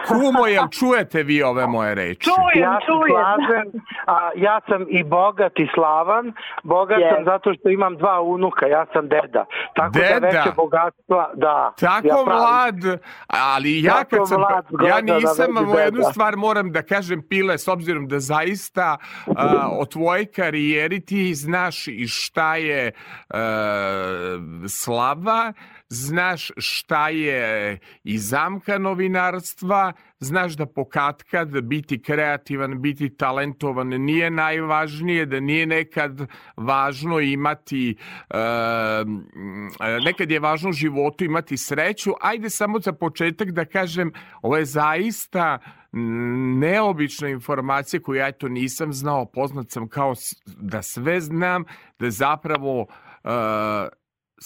Kumo, jel čujete vi ove moje reči? Čujem, ja čujem. Slažem, a ja sam i bogat i slavan. Bogat yes. sam zato što imam dva unuka, ja sam deda. Tako deda. da veće bogatstva, da. Tako ja mlad, ali ja Tako kad sam, mlad, ja da nisam, da jednu stvar moram da kažem Pile, s obzirom da zaista uh, o tvojoj karijeri ti znaš i šta je uh, slava, znaš šta je i zamka novinarstva, znaš da pokatkad biti kreativan, biti talentovan nije najvažnije, da nije nekad važno imati, uh, nekad je važno u životu imati sreću. Ajde samo za početak da kažem, ovo je zaista neobična informacija koju ja to nisam znao, poznat sam kao da sve znam, da zapravo uh,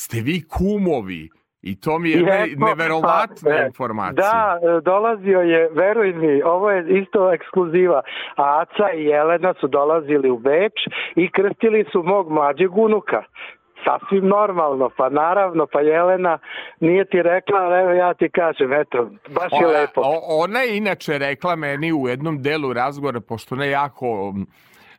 ste vi kumovi I to mi je ne, neverovatna pa, informacija. Da, dolazio je, veruj mi, ovo je isto ekskluziva. Aca i Jelena su dolazili u Beč i krstili su mog mlađeg unuka sasvim normalno, pa naravno, pa Jelena nije ti rekla, ali evo ja ti kažem, eto, baš je ona, lepo. Ona je inače rekla meni u jednom delu razgovora, pošto ona jako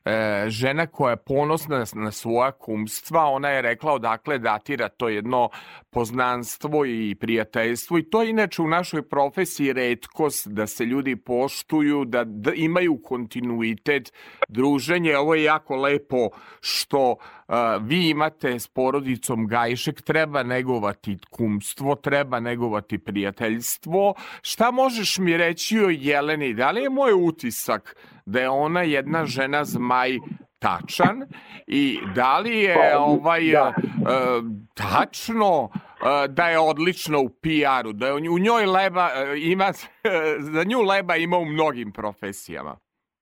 e, žena koja je ponosna na svoja kumstva, ona je rekla odakle datira to jedno poznanstvo i prijateljstvo i to je inače u našoj profesiji redkost da se ljudi poštuju, da, da imaju kontinuitet druženje. Ovo je jako lepo što vi imate s porodicom Gajšek, treba negovati kumstvo, treba negovati prijateljstvo. Šta možeš mi reći o Jeleni? Da li je moj utisak da je ona jedna žena zmaj tačan i da li je pa, ovaj da. tačno da je odlična u PR-u, da je u njoj leba ima, za nju leba ima u mnogim profesijama.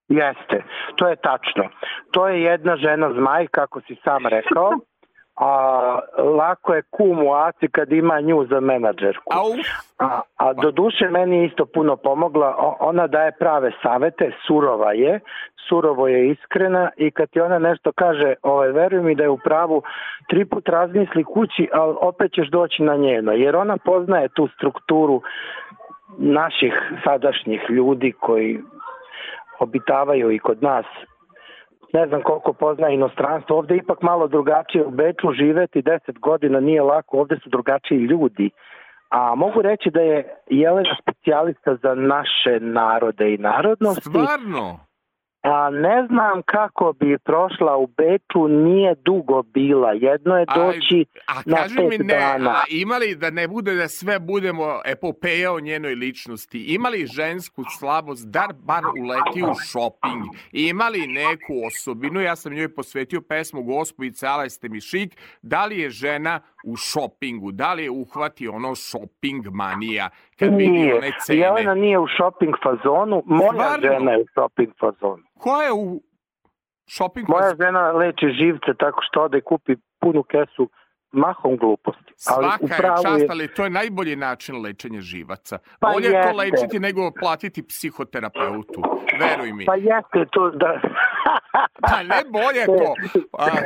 Jeste, to je tačno. To je jedna žena zmaj, kako si sam rekao, a lako je kum u Aci kad ima nju za menadžerku. A, a do duše meni isto puno pomogla, ona daje prave savete, surova je, surovo je iskrena i kad ti ona nešto kaže, ovaj, veruj mi da je u pravu, tri put razmisli kući, ali opet ćeš doći na njeno, jer ona poznaje tu strukturu naših sadašnjih ljudi koji obitavaju i kod nas ne znam koliko poznaje inostranstvo, ovde je ipak malo drugačije u Beču živeti 10 godina nije lako, ovde su drugačiji ljudi. A mogu reći da je Jelena specijalista za naše narode i narodnosti. stvarno? A ne znam kako bi prošla u Beču, nije dugo bila. Jedno je doći A na kaži mi pet ne, dana. a ima li da ne bude da sve budemo epopeja o njenoj ličnosti, ima li žensku slabost da bar uleti u shopping, ima li neku osobinu, ja sam njoj posvetio pesmu Gospoji Cala ste mi šik, da li je žena u shoppingu, da li je uhvati ono shopping manija, kad Nije. one cene. Jelena nije u shopping fazonu, moja Stvarno? žena je u shopping fazonu. Ko je u shopping Moja žena leči živce tako što ode kupi punu kesu mahom gluposti. Ali Svaka je čast, ali to je najbolji način lečenja živaca. Pa Bolje je to lečiti nego platiti psihoterapeutu. Veruj mi. pa jeste to da... Pa ne bolje to.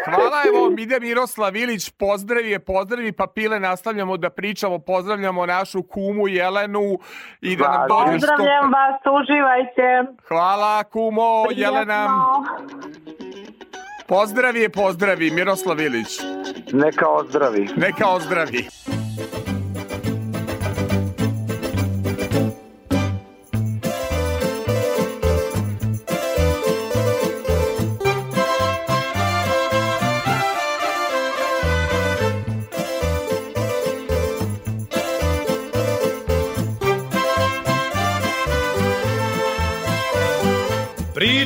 Hvala, evo, ide Miroslav Ilić, pozdravi je, pozdravi papile, nastavljamo da pričamo, pozdravljamo našu kumu Jelenu i da nam dođe što... Pozdravljam vas, uživajte. Hvala, kumo, Jelena. Pozdravi je, pozdravi, Miroslav Ilić. Neka ozdravi. Neka ozdravi.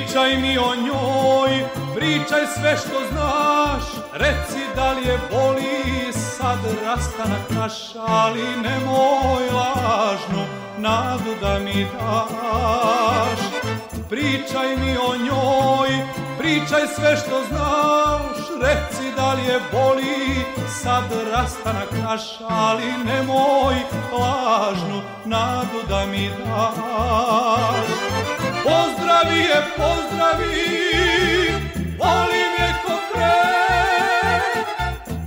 Pričaj mi o njoj, pričaj sve što znaš, reci da li je boli sad rastanak naš, ali nemoj lažnu nadu da mi daš. Pričaj mi o njoj, pričaj sve što znaš, reci da li je boli sad rastanak naš, ali nemoj lažnu nadu da mi daš. Pozdravi je, pozdravi, volim je ko pre,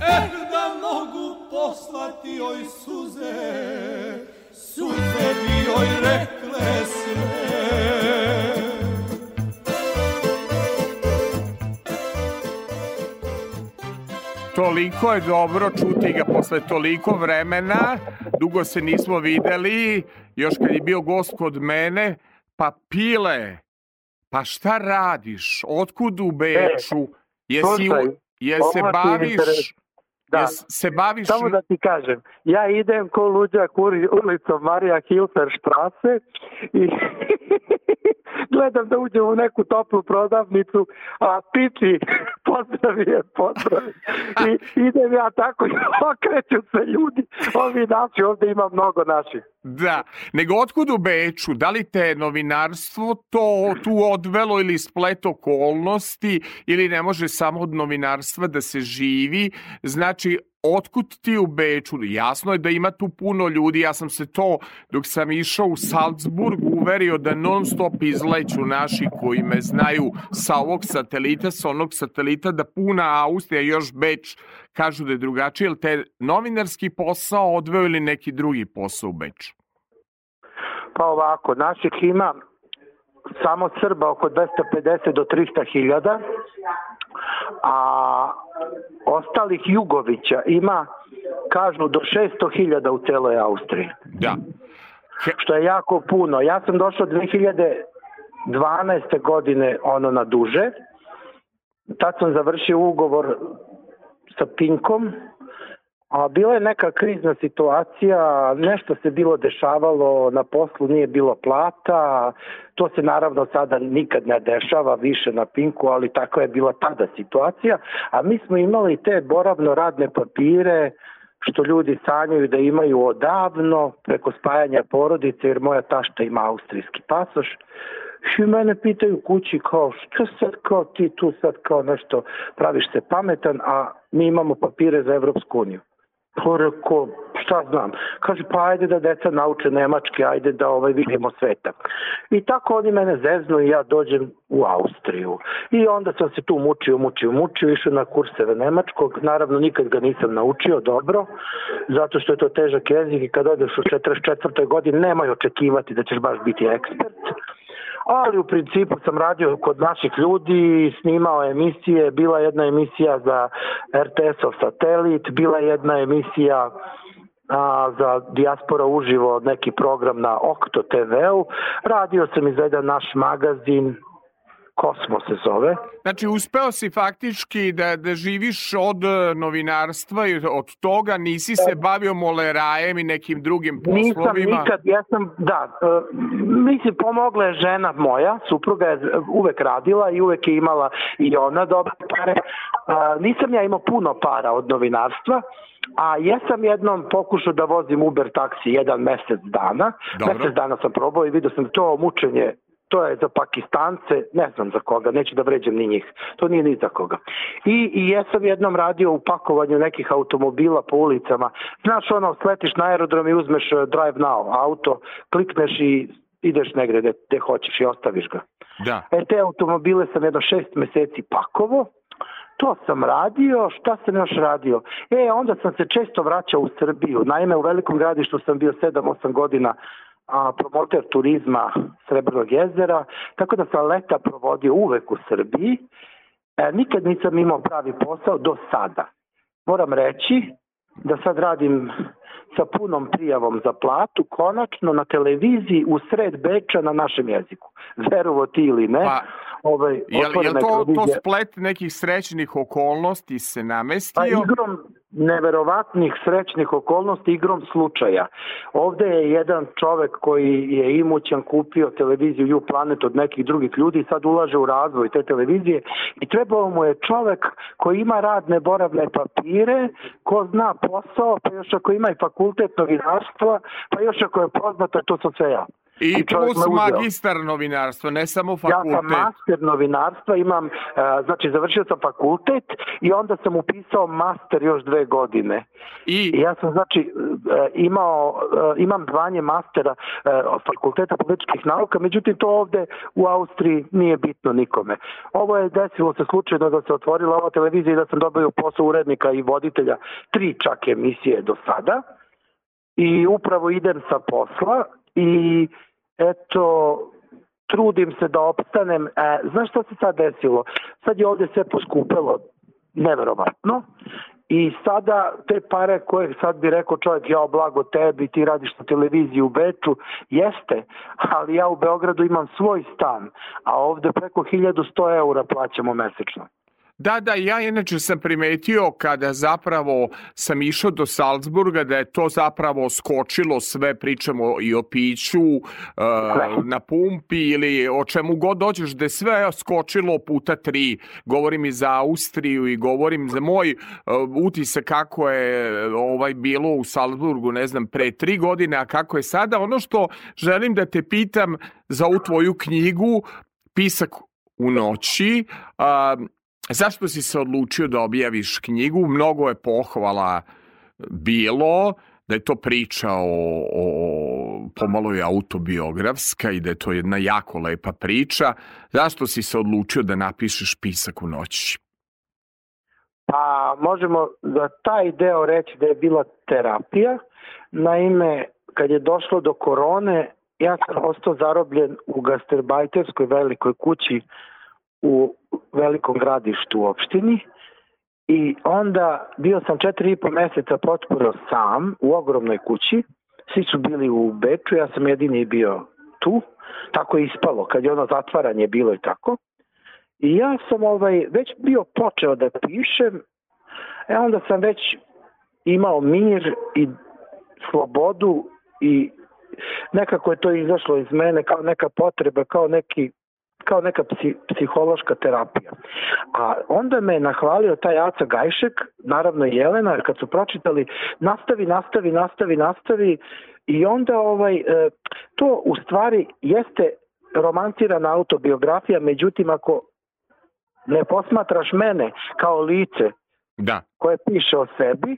eh da mogu poslati joj suze, suze bi joj rekle sve. Toliko je dobro čuti ga posle toliko vremena, dugo se nismo videli, još kad je bio gost kod mene, pa pile, pa šta radiš, otkud u Beču, jesi, slušaj, jel se baviš, Da. jes se baviš, Samo da ti kažem, ja idem ko luđak uli- ulicom Marija Hilfer štrase i gledam da uđem u neku toplu prodavnicu, a piči, pozdravi je, pozdravi. I idem ja tako i okreću se ljudi, ovi naši, ovde ima mnogo naših. Da, nego otkud u Beču, da li te novinarstvo to tu odvelo ili splet okolnosti ili ne može samo od novinarstva da se živi, znači otkud ti u Beču? Jasno je da ima tu puno ljudi, ja sam se to dok sam išao u Salzburg uverio da non stop izleću naši koji me znaju sa ovog satelita, sa onog satelita, da puna Austrija, još Beč, kažu da je drugačije, ili te novinarski posao odveo ili neki drugi posao u Beču? Pa ovako, naših ima samo Srba oko 250 do 300 hiljada, a ostalih Jugovića ima, kažu, do 600 hiljada u celoj Austriji. Da. Što je jako puno. Ja sam došao 2012. godine ono na duže. Tad sam završio ugovor sa Pinkom, a bila je neka krizna situacija, nešto se bilo dešavalo, na poslu nije bilo plata, to se naravno sada nikad ne dešava više na Pinku, ali takva je bila tada situacija, a mi smo imali te boravno radne papire, što ljudi sanjaju da imaju odavno preko spajanja porodice, jer moja tašta ima austrijski pasoš, i mene pitaju kući kao što sad kao ti tu sad kao nešto praviš se pametan, a mi imamo papire za Evropsku uniju. Rekao, šta znam, kaže pa ajde da deca nauče nemački, ajde da ovaj vidimo sveta. I tako oni mene zeznu i ja dođem u Austriju. I onda sam se tu mučio, mučio, mučio, išao na kurseve nemačkog, naravno nikad ga nisam naučio dobro, zato što je to težak jezik i kad odeš u 44. godini nemoj očekivati da ćeš baš biti ekspert ali u principu sam radio kod naših ljudi, snimao emisije, bila jedna emisija za RTS-ov satelit, bila jedna emisija a, za dijaspora uživo neki program na Okto TV-u, radio sam i za jedan naš magazin, Kosmo se zove. Znači, uspeo si faktički da, da živiš od e, novinarstva i od toga, nisi se bavio molerajem i nekim drugim poslovima? Nisam nikad, ja sam, da, e, mislim, pomogla je žena moja, supruga je uvek radila i uvek je imala i ona dobre pare. Nisam ja imao puno para od novinarstva, a jesam jednom pokušao da vozim Uber taksi jedan mesec dana. Dobro. Mesec dana sam probao i vidio sam da to mučenje to je za Pakistance, ne znam za koga, neću da vređam ni njih, to nije ni za koga. I, i jesam jednom radio u pakovanju nekih automobila po ulicama. Znaš ono, sletiš na aerodrom i uzmeš uh, drive now auto, klikneš i ideš negde gde, gde hoćeš i ostaviš ga. Da. E, te automobile sam jedno šest meseci pakovo, to sam radio, šta sam još radio? E, onda sam se često vraćao u Srbiju. Naime, u velikom gradištu sam bio 7-8 godina a, promoter turizma Srebrnog jezera, tako da sam leta provodio uvek u Srbiji. E, nikad nisam imao pravi posao do sada. Moram reći da sad radim sa punom prijavom za platu, konačno na televiziji u sred Beča na našem jeziku. Verovo ti ili ne. Pa, ovaj, je, je to, to splet nekih srećnih okolnosti se namestio? Pa igrom neverovatnih srećnih okolnosti, igrom slučaja. Ovde je jedan čovek koji je imućan kupio televiziju U Planet od nekih drugih ljudi i sad ulaže u razvoj te televizije i trebao mu je čovek koji ima radne boravne papire, ko zna posao, pa još ako ima i fakultet novinarstva, pa još ako je poznata, to sam sve ja. I plus magistar novinarstva, ne samo fakultet. Ja sam master novinarstva, imam, uh, znači završio sam fakultet i onda sam upisao master još dve godine. I, I ja sam znači uh, imao, uh, imam zvanje mastera fakulteta političkih nauka, međutim to ovde u Austriji nije bitno nikome. Ovo je desilo se slučajno da se otvorila ova televizija i da sam dobio posao urednika i voditelja tri čak emisije do sada i upravo idem sa posla i eto, trudim se da opstanem. E, znaš šta se sad desilo? Sad je ovde sve poskupelo, neverovatno, I sada te pare koje sad bi rekao čovjek, ja blago tebi, ti radiš na televiziji u Beču, jeste, ali ja u Beogradu imam svoj stan, a ovde preko 1100 eura plaćamo mesečno. Da, da, ja inače sam primetio kada zapravo sam išao do Salzburga da je to zapravo skočilo sve, pričamo i o piću uh, na pumpi ili o čemu god dođeš, da je sve skočilo puta tri. Govorim i za Austriju i govorim za moj uh, utisak kako je ovaj bilo u Salzburgu, ne znam, pre tri godine, a kako je sada. Ono što želim da te pitam za ovu tvoju knjigu, Pisak u noći, uh, Zašto si se odlučio da objaviš knjigu? Mnogo je pohvala bilo da je to priča o, o pomalo je autobiografska i da je to jedna jako lepa priča. Zašto si se odlučio da napišeš pisak u noći? Pa možemo za taj deo reći da je bila terapija. Naime, kad je došlo do korone, ja sam ostao zarobljen u gastarbajterskoj velikoj kući u velikom gradištu u opštini i onda bio sam četiri i po meseca potpuno sam u ogromnoj kući, svi su bili u Beču, ja sam jedini bio tu, tako je ispalo, kad je ono zatvaranje bilo i tako. I ja sam ovaj, već bio počeo da pišem, e onda sam već imao mir i slobodu i nekako je to izašlo iz mene kao neka potreba, kao neki kao neka psi, psihološka terapija. A onda me je nahvalio taj Aca Gajšek, naravno i Jelena, kad su pročitali nastavi, nastavi, nastavi, nastavi i onda ovaj, e, to u stvari jeste romancirana autobiografija, međutim ako ne posmatraš mene kao lice Da. koje piše o sebi.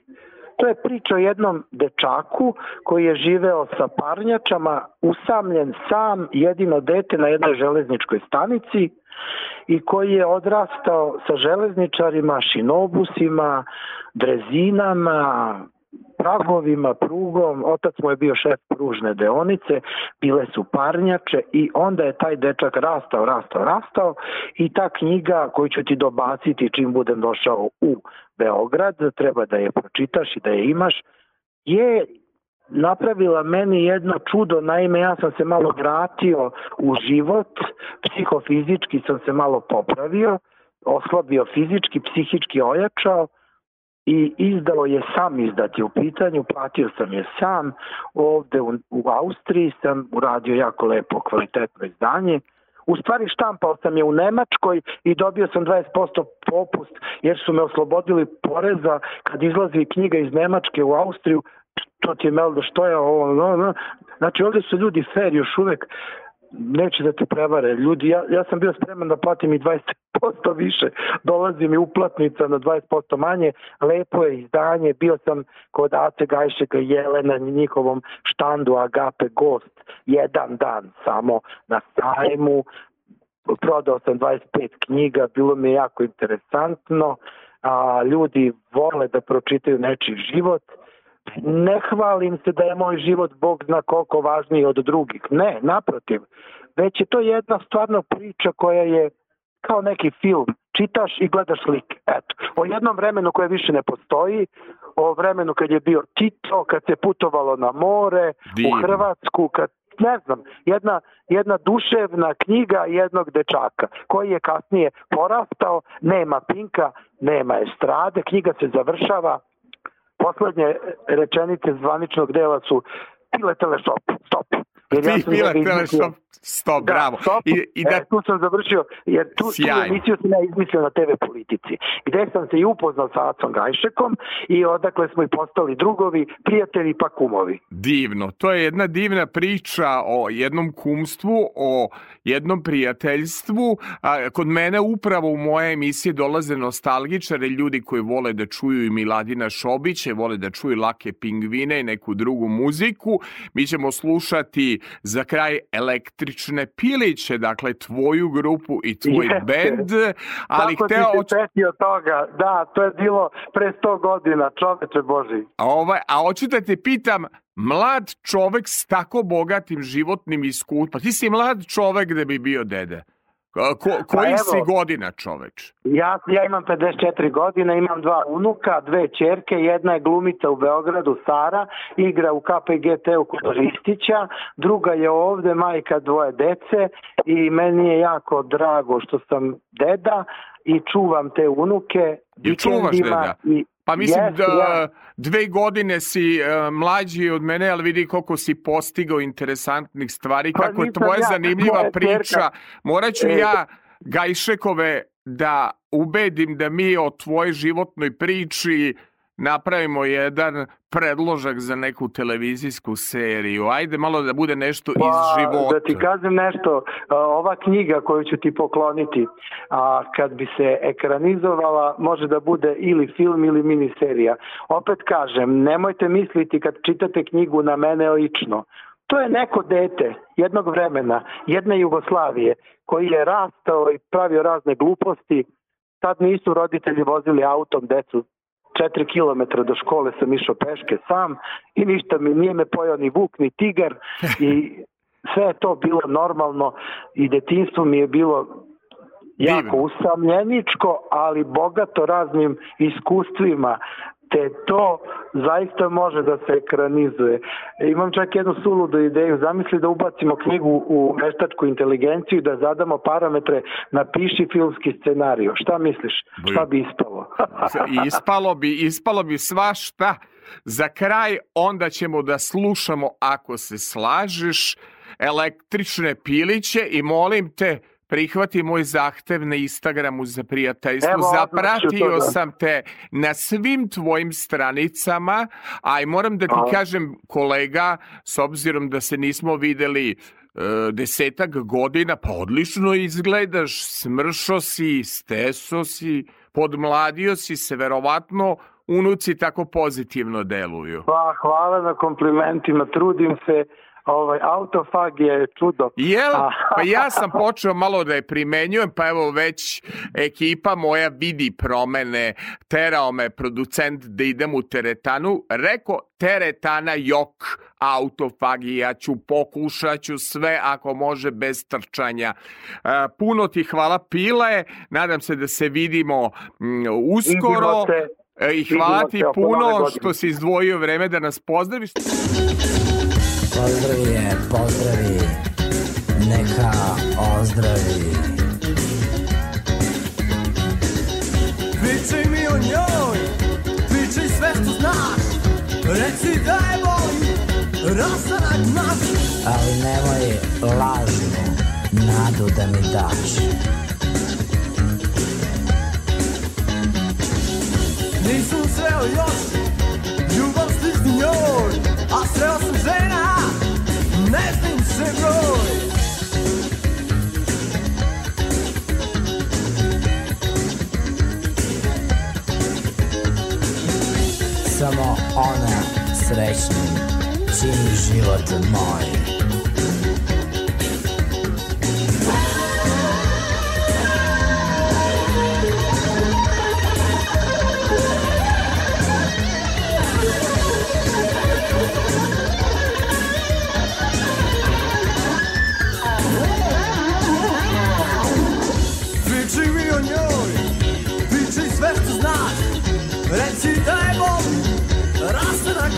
To je priča o jednom dečaku koji je živeo sa parnjačama, usamljen sam, jedino dete na jednoj železničkoj stanici i koji je odrastao sa železničarima, šinobusima, drezinama, pragovima, prugom, otac mu je bio šef pružne deonice, bile su parnjače i onda je taj dečak rastao, rastao, rastao i ta knjiga koju ću ti dobaciti čim budem došao u Beograd, treba da je pročitaš i da je imaš, je napravila meni jedno čudo, naime ja sam se malo vratio u život, psihofizički sam se malo popravio, oslabio fizički, psihički ojačao i izdao je sam izdati u pitanju, platio sam je sam, ovde u, u Austriji sam uradio jako lepo kvalitetno izdanje, U stvari štampao sam je u Nemačkoj i dobio sam 20% popust jer su me oslobodili poreza. Kad izlazi knjiga iz Nemačke u Austriju to ti je melda što je ovo, no, no. znači ovde su ljudi fair još uvek neće da te prevare. Ljudi, ja, ja sam bio spreman da platim i 20% više, dolazi mi uplatnica na 20% manje, lepo je izdanje, bio sam kod Ace Gajšeka Jelena na njihovom štandu Agape Gost, jedan dan samo na sajmu, prodao sam 25 knjiga, bilo mi je jako interesantno, a ljudi vole da pročitaju nečiji život, ne hvalim se da je moj život Bog zna koliko važniji od drugih. Ne, naprotiv. Već je to jedna stvarno priča koja je kao neki film. Čitaš i gledaš slike. Eto. O jednom vremenu koje više ne postoji, o vremenu kad je bio Tito, kad se putovalo na more, Divno. u Hrvatsku, kad ne znam, jedna, jedna duševna knjiga jednog dečaka koji je kasnije porastao, nema pinka, nema estrade, knjiga se završava poslednje rečenice zvaničnog dela su pile telešop, stop. Jer Ti sam Pile Teleshop, stop, Da, bravo. stop. I, i da E, tu sam završio, jer tu, tu Sjajno. emisiju sam ja izmislio na TV politici, gde sam se i upoznao sa Acom Gajšekom i odakle smo i postali drugovi, prijatelji pa kumovi. Divno. To je jedna divna priča o jednom kumstvu, o jednom prijateljstvu. A, kod mene upravo u moje emisije dolaze nostalgičare, ljudi koji vole da čuju i Miladina Šobiće, vole da čuju Lake pingvine i neku drugu muziku. Mi ćemo slušati za kraj električne piliće, dakle tvoju grupu i tvoj Jeste. bend, ali Kako hteo... si se toga? Da, to je bilo pre 100 godina, čoveče Boži. A, ovaj, a hoću da te pitam, mlad čovek s tako bogatim životnim iskustvom, pa ti si mlad čovek da bi bio dede. Ko, ko, koji evo. si godina čoveč? Ja, ja imam 54 godine, imam dva unuka, dve čerke, jedna je glumica u Beogradu, Sara, igra u KPGT-u kod Ristića, druga je ovde, majka dvoje dece i meni je jako drago što sam deda i čuvam te unuke I čuvaš deda? I, Pa mislim Jeste, da ja. dve godine si e, mlađi od mene, ali vidi koliko si postigao interesantnih stvari, Pa kako je tvoja ja, zanimljiva priča. Morat ću E, ja Gajšekove da ubedim da mi o tvojoj životnoj priči napravimo jedan predložak za neku televizijsku seriju. Ajde malo da bude nešto iz života. Da ti kažem nešto, ova knjiga koju ću ti pokloniti, a, kad bi se ekranizovala, može da bude ili film ili miniserija. Opet kažem, nemojte misliti kad čitate knjigu na mene lično. To je neko dete jednog vremena, jedne Jugoslavije, koji je rastao i pravio razne gluposti. Tad nisu roditelji vozili autom decu 4 km do škole sam išao peške sam i ništa mi nije me pojao ni vuk ni tigar i sve je to bilo normalno i detinstvo mi je bilo jako usamljeničko, ali bogato raznim iskustvima te to zaista može da se ekranizuje. Imam čak jednu suludu ideju, zamisli da ubacimo knjigu u veštačku inteligenciju i da zadamo parametre, napiši filmski scenariju. Šta misliš? Šta bi ispalo? Ispalo bi, ispalo bi svašta. Za kraj onda ćemo da slušamo, ako se slažeš, električne piliće i molim te, prihvati moj zahtev na Instagramu za prijateljstvo. Evo, Zapratio da- sam te na svim tvojim stranicama, a i moram da ti Hvala. kažem, kolega, s obzirom da se nismo videli e, desetak godina, pa odlično izgledaš, smršo si, steso si, podmladio si se, verovatno unuci tako pozitivno deluju. Pa, hvala na komplimentima, trudim se, ovaj, autofag je čudo. Jel? Pa ja sam počeo malo da je primenjujem, pa evo već ekipa moja vidi promene, terao me producent da idem u teretanu, reko teretana jok autofagija ću, pokušat ću sve ako može bez trčanja. E, puno ti hvala Pile, nadam se da se vidimo mm, uskoro. E, I hvala ti puno što si izdvojio vreme da nas pozdraviš. Pozdravi je, pozdravi, neka ozdravi. Pričaj mi o njoj, pričaj sve što znaš, reci da je volim, rastanak naš. Ali nemoj lažnu nadu da mi daš. Nisam sreo još slični njoj, a sreo sam žena, ne znam se broj. Samo ona srećnim čini život moj.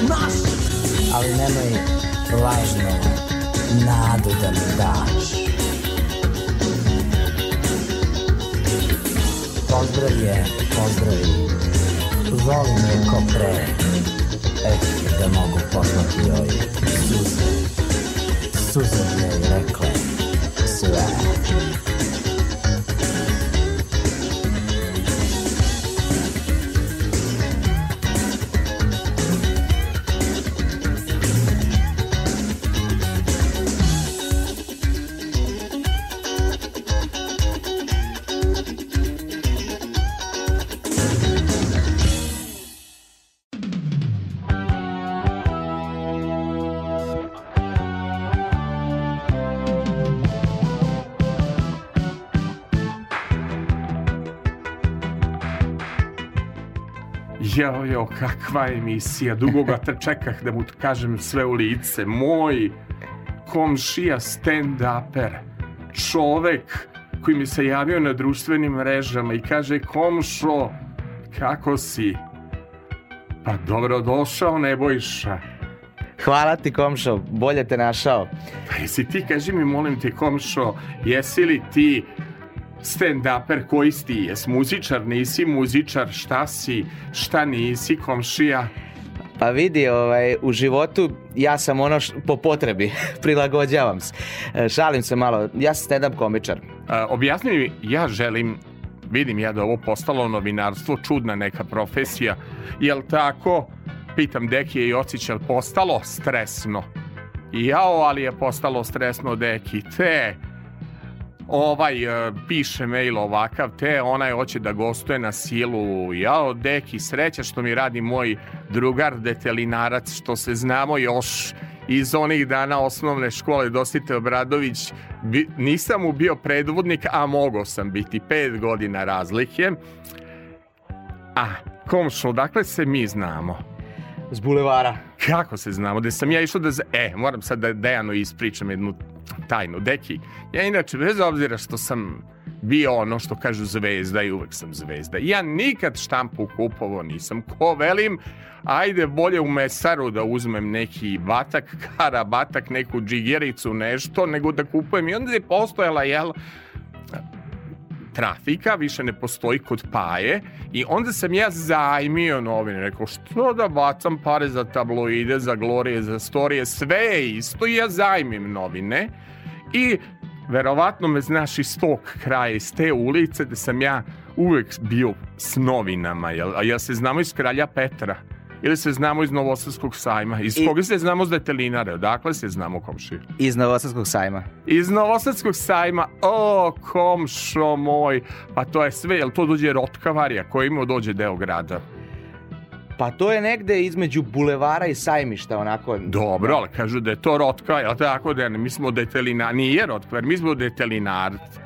Naš. Ali nemoj lažnu nadu da mi daš. Pozdrav je, pozdravi, volim je ko pre. Eh, da mogu poslati joj suze. Suze mi je rekle Jao, jao, kakva emisija, dugo ga te čekah da mu kažem sve u lice. Moj komšija stand-uper, čovek koji mi se javio na društvenim mrežama i kaže, komšo, kako si? Pa dobro došao, Nebojša. Hvala ti komšo, bolje te našao. Pa jesi ti, kaži mi, molim te, komšo, jesi li ti stand-uper koji ti? Jes muzičar, nisi muzičar, šta si, šta nisi, komšija? Pa vidi, ovaj, u životu ja sam ono š, po potrebi, prilagođavam se. E, Šalim se malo, ja sam stand-up komičar. A, objasni mi, ja želim, vidim ja da ovo postalo novinarstvo, čudna neka profesija, jel tako? Pitam Deki i Ocić, jel postalo stresno? Jao, ali je postalo stresno Deki, te ovaj e, piše mail ovakav, te onaj hoće da gostuje na silu. Jao, deki, sreća što mi radi moj drugar detelinarac, što se znamo još iz onih dana osnovne škole Dosite Obradović. Bi, nisam mu bio predvodnik, a mogao sam biti pet godina razlike. A, komšo, dakle se mi znamo? S bulevara. Kako se znamo? Da sam ja išao da... E, moram sad da Dejanu ispričam jednu tajnu. Deki, ja inače, bez obzira što sam bio ono što kažu zvezda i uvek sam zvezda. Ja nikad štampu kupovo nisam. Ko velim, ajde bolje u mesaru da uzmem neki batak, karabatak, neku džigericu, nešto, nego da kupujem. I onda je postojala, jel, trafika, više ne postoji kod paje i onda sam ja zajmio novine, rekao što da bacam pare za tabloide, za glorije, za storije, sve je isto i ja zajmim novine i verovatno me znaš iz tog kraja, iz te ulice da sam ja uvek bio s novinama, jel? a ja se znamo iz kralja Petra. Ili se znamo iz Novosadskog sajma? Iz I- koga se znamo s detelinare? Odakle se znamo komšije? Iz Novosadskog sajma. Iz Novosadskog sajma, o, komšo moj, pa to je sve, jel to dođe Rotkavarija, koji ima dođe deo grada? Pa to je negde između bulevara i sajmišta, onako. Dobro, ali kažu da je to Rotka, jel tako da mi smo detelina, nije Rotkvar, mi smo detelinarci.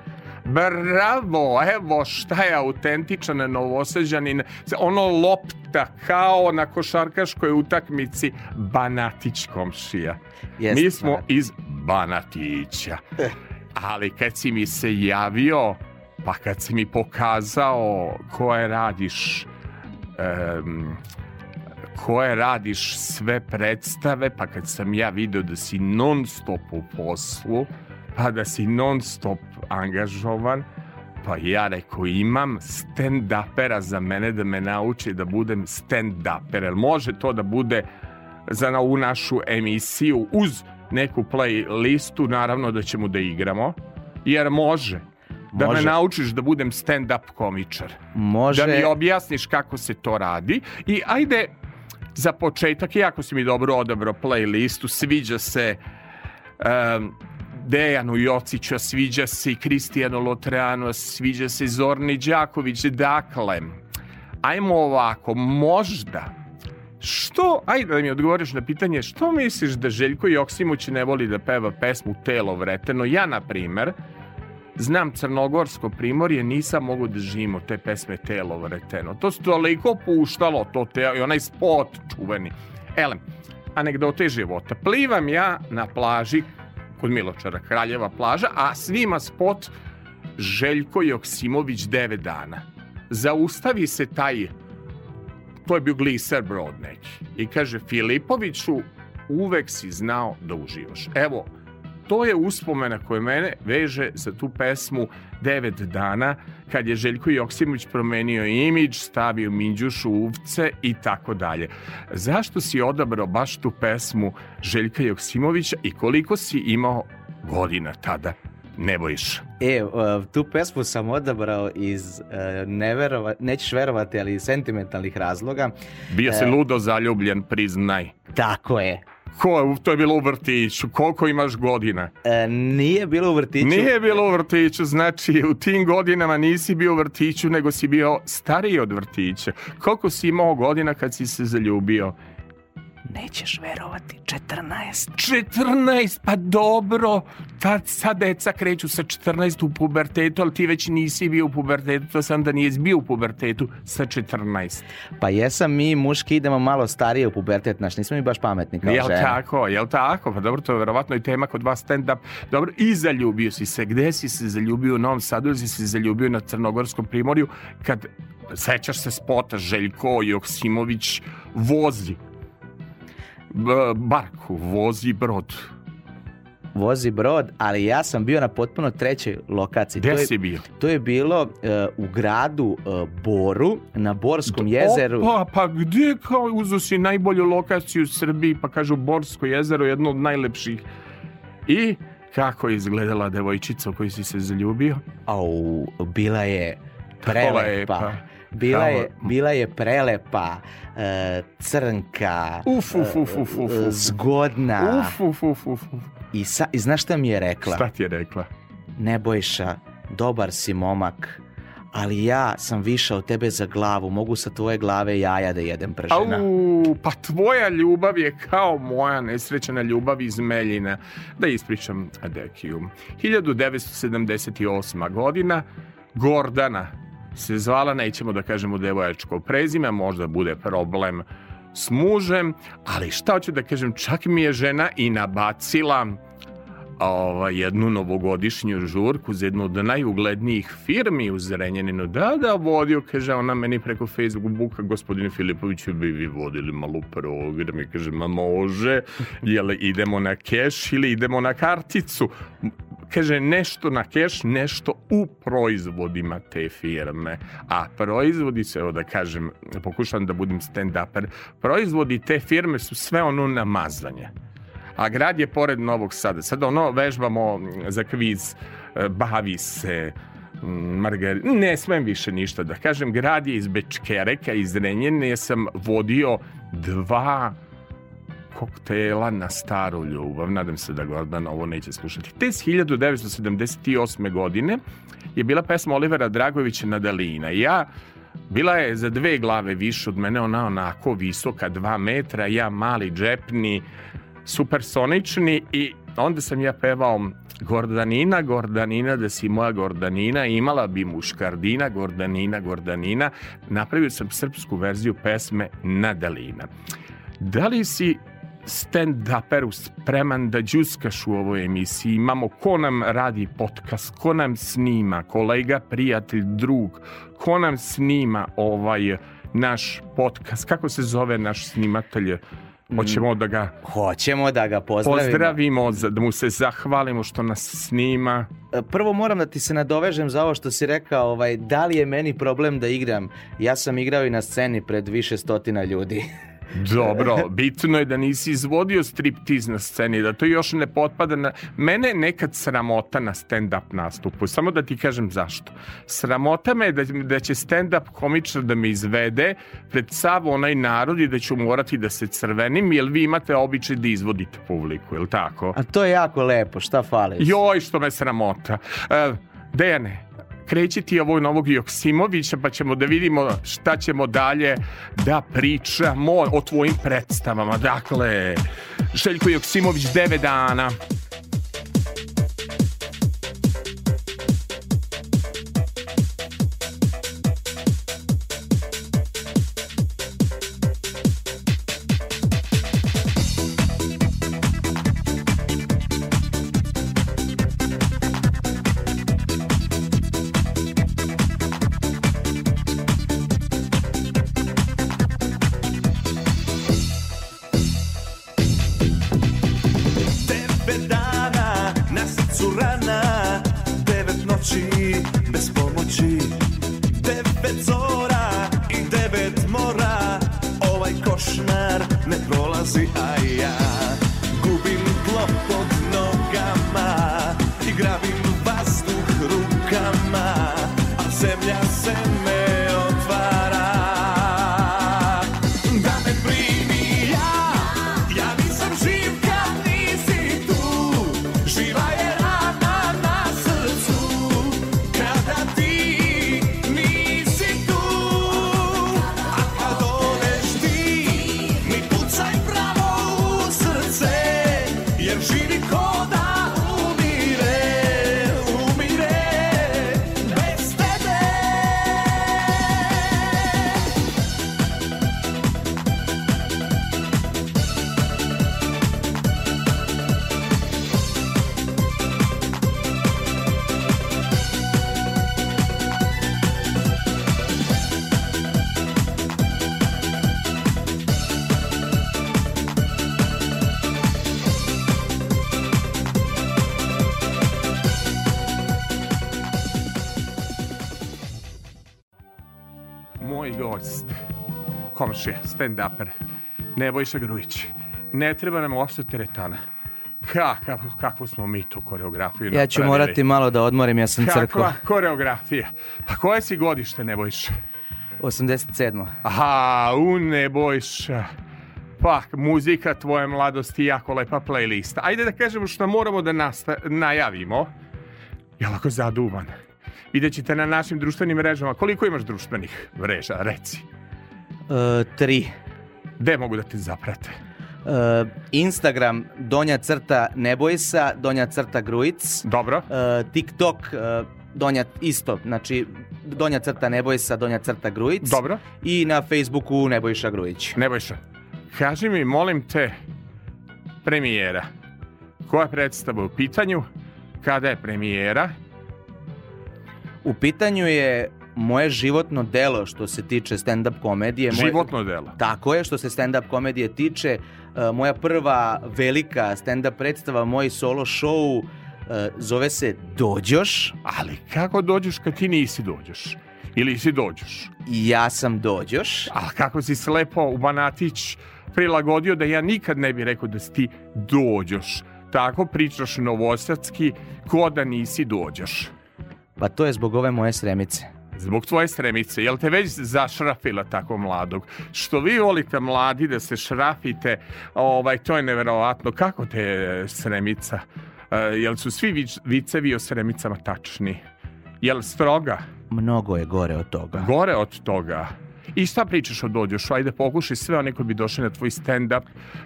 Bravo, evo šta je autentičan novoseđanin, ono lopta kao na košarkaškoj utakmici Banatić komšija. Jeste, mi smo Banat. iz Banatića. Ali kad si mi se javio, pa kad si mi pokazao koje radiš em, koje radiš sve predstave, pa kad sam ja video da si non stop u poslu, pa da si non stop angažovan, pa ja rekao imam stand-upera za mene da me nauči da budem stand-uper. Jel može to da bude za na, u našu emisiju uz neku playlistu, naravno da ćemo da igramo, jer može. Da Može. me naučiš da budem stand-up komičar Može. da mi objasniš kako se to radi i ajde za početak, jako si mi dobro odabrao playlistu, sviđa se um, Dejanu Jociću, a sviđa se i Kristijanu Lotreanu, sviđa se Zorni Đaković, dakle, ajmo ovako, možda, što, ajde da mi odgovoriš na pitanje, što misliš da Željko Joksimović ne voli da peva pesmu Telo vreteno? Ja, na primer, znam crnogorsko primorje, nisam mogu da živim te pesme Telo vreteno. To se toliko puštalo, to te, i onaj spot čuveni. Elem, anegdote života. Plivam ja na plaži kod Miločara, Kraljeva plaža, a svima spot Željko Joksimović 9 dana. Zaustavi se taj to je bio gliser brod neki. I kaže, Filipoviću, uvek si znao da uživaš. Evo, to je uspomena koja mene veže za tu pesmu 9 dana, kad je Željko Joksimović promenio imidž, stavio Minđušu uvce i tako dalje. Zašto si odabrao baš tu pesmu Željka Joksimovića i koliko si imao godina tada? Ne bojiš. E, uh, tu pesmu sam odabrao iz, uh, neverova, nećeš verovati, ali iz sentimentalnih razloga. Bio se E. ludo zaljubljen, priznaj. Tako je. Ko, to je bilo u vrtiću. Koliko imaš godina? E, nije bilo u vrtiću. Nije bilo u vrtiću, znači u tim godinama nisi bio u vrtiću, nego si bio stariji od vrtića. Koliko si imao godina kad si se zaljubio? Nećeš verovati, 14. 14, pa dobro, tad sad deca kreću sa 14 u pubertetu, ali ti već nisi bio u pubertetu, to sam da nisi bio u pubertetu sa 14. Pa jesam, mi muški idemo malo starije u pubertet, naš, nismo mi baš pametni kao Jel žene. tako, jel tako? Pa dobro, to je verovatno i tema kod vas stand-up. Dobro, i zaljubio si se. Gde si se zaljubio u Novom Sadu ili si se zaljubio na Crnogorskom primorju kad sećaš se spota Željko Joksimović vozi barku, vozi brod. Vozi brod, ali ja sam bio na potpuno trećoj lokaciji. Gde si bio? To je bilo e, u gradu e, Boru, na Borskom jezeru. Opa, pa gde kao uzo si najbolju lokaciju u Srbiji, pa kažu Borsko jezero, jedno od najlepših. I kako je izgledala devojčica u kojoj si se zaljubio? Au, bila je prelepa. Bila je, bila je prelepa, e, crnka, Uf, uf, uf, uf, uf, e, uf. zgodna. Uf, uf, uf, uf. uf. I, sa, I znaš šta mi je rekla? Šta ti je rekla? Nebojša, dobar si momak, ali ja sam više od tebe za glavu, mogu sa tvoje glave jaja da jedem pržena. Au, pa tvoja ljubav je kao moja nesrećena ljubav iz Meljina. Da ispričam Adekiju. 1978. godina, Gordana se zvala, nećemo da kažemo devojačko prezime, možda bude problem s mužem, ali šta hoću da kažem, čak mi je žena i nabacila ovaj, jednu novogodišnju žurku za jednu od najuglednijih firmi u Zrenjaninu. Da, da, vodio, kaže ona meni preko Facebooka, gospodine Filipoviću, bi vi vodili malo program i kaže, ma može, jel idemo na keš ili idemo na karticu? Kaže, nešto na keš, nešto u proizvodima te firme. A proizvodi se, evo da kažem, pokušam da budem stand-uper, proizvodi te firme su sve ono namazanje a grad je pored Novog Sada. Sad ono vežbamo za kviz, e, bavi se Margar... Ne smem više ništa da kažem. Grad je iz Bečkereka, iz Renjene. Sam vodio dva koktela na staru ljubav. Nadam se da Gordana ovo neće slušati. Te 1978. godine je bila pesma Olivera Dragovića Nadalina. Ja Bila je za dve glave više od mene, ona onako visoka, dva metra, ja mali, džepni, supersonični i onda sam ja pevao Gordanina, Gordanina, da si moja Gordanina, imala bi muškardina, Gordanina, Gordanina. Napravio sam srpsku verziju pesme Nadalina. Da li si stand-uperu spreman da džuskaš u ovoj emisiji. Imamo ko nam radi podcast, ko nam snima, kolega, prijatelj, drug, ko nam snima ovaj naš podcast, kako se zove naš snimatelj? Hoćemo da ga Hoćemo da ga pozdravimo. pozdravimo, da mu se zahvalimo što nas snima. Prvo moram da ti se nadovežem za ovo što si rekao, ovaj, da li je meni problem da igram? Ja sam igrao i na sceni pred više stotina ljudi. Dobro, bitno je da nisi izvodio striptiz na sceni, da to još ne potpada na... Mene je nekad sramota na stand-up nastupu, samo da ti kažem zašto. Sramota me je da, da će stand-up komičar da me izvede pred sav onaj narod i da ću morati da se crvenim, jer vi imate običaj da izvodite publiku, je li tako? A to je jako lepo, šta fališ? Joj, što me sramota. E, Dejane, kreći ti ovog novog Joksimovića pa ćemo da vidimo šta ćemo dalje da pričamo o tvojim predstavama. Dakle, Željko Joksimović 9 dana. Komšija, stand-uper, Nebojša Grujić. Ne treba nam uopšte teretana. Kakav, kakvu smo mi tu koreografiju Ja ću napravili? morati malo da odmorim, ja sam crkva. Kakva koreografija? A koje si godište, Nebojša? 87. Aha, u Nebojša. Pa, muzika tvoje mladosti, jako lepa playlista. Ajde da kažemo što moramo da nasta najavimo. Je lako zaduvan. Vidjet ćete na našim društvenim mrežama. Koliko imaš društvenih mreža, reci? E, tri. Gde mogu da te zaprate? E, Instagram donja crta Nebojsa, donja crta Grujic. Dobro. E, TikTok donja isto, znači donja crta Nebojsa, donja crta Grujic. Dobro. I na Facebooku Nebojša Grujić. Nebojša, kaži mi, molim te, premijera. Koja predstava u pitanju? Kada je premijera? U pitanju je moje životno delo što se tiče stand-up komedije. Moje- Životno delo. Tako je, što se stand-up komedije tiče. e, moja prva velika stand-up predstava, moj solo show, e, zove se Dođoš. Ali kako dođeš kad ti nisi dođeš? Ili si dođeš? I ja sam Dođoš. A kako si se lepo u Banatić prilagodio da ja nikad ne bi rekao da si ti dođeš. Tako pričaš novosadski ko da nisi dođeš. Pa to je zbog ove moje sremice. Zbog tvoje sremice, jel te već zašrafila tako mladog? Što vi volite mladi da se šrafite, ovaj, to je neverovatno. Kako te je sremica? E, jel su svi vic- vicevi o sremicama tačni? Jel stroga? Mnogo je gore od toga. Gore od toga. I šta pričaš o dođošu? Ajde pokušaj sve one koji bi došli na tvoj stand-up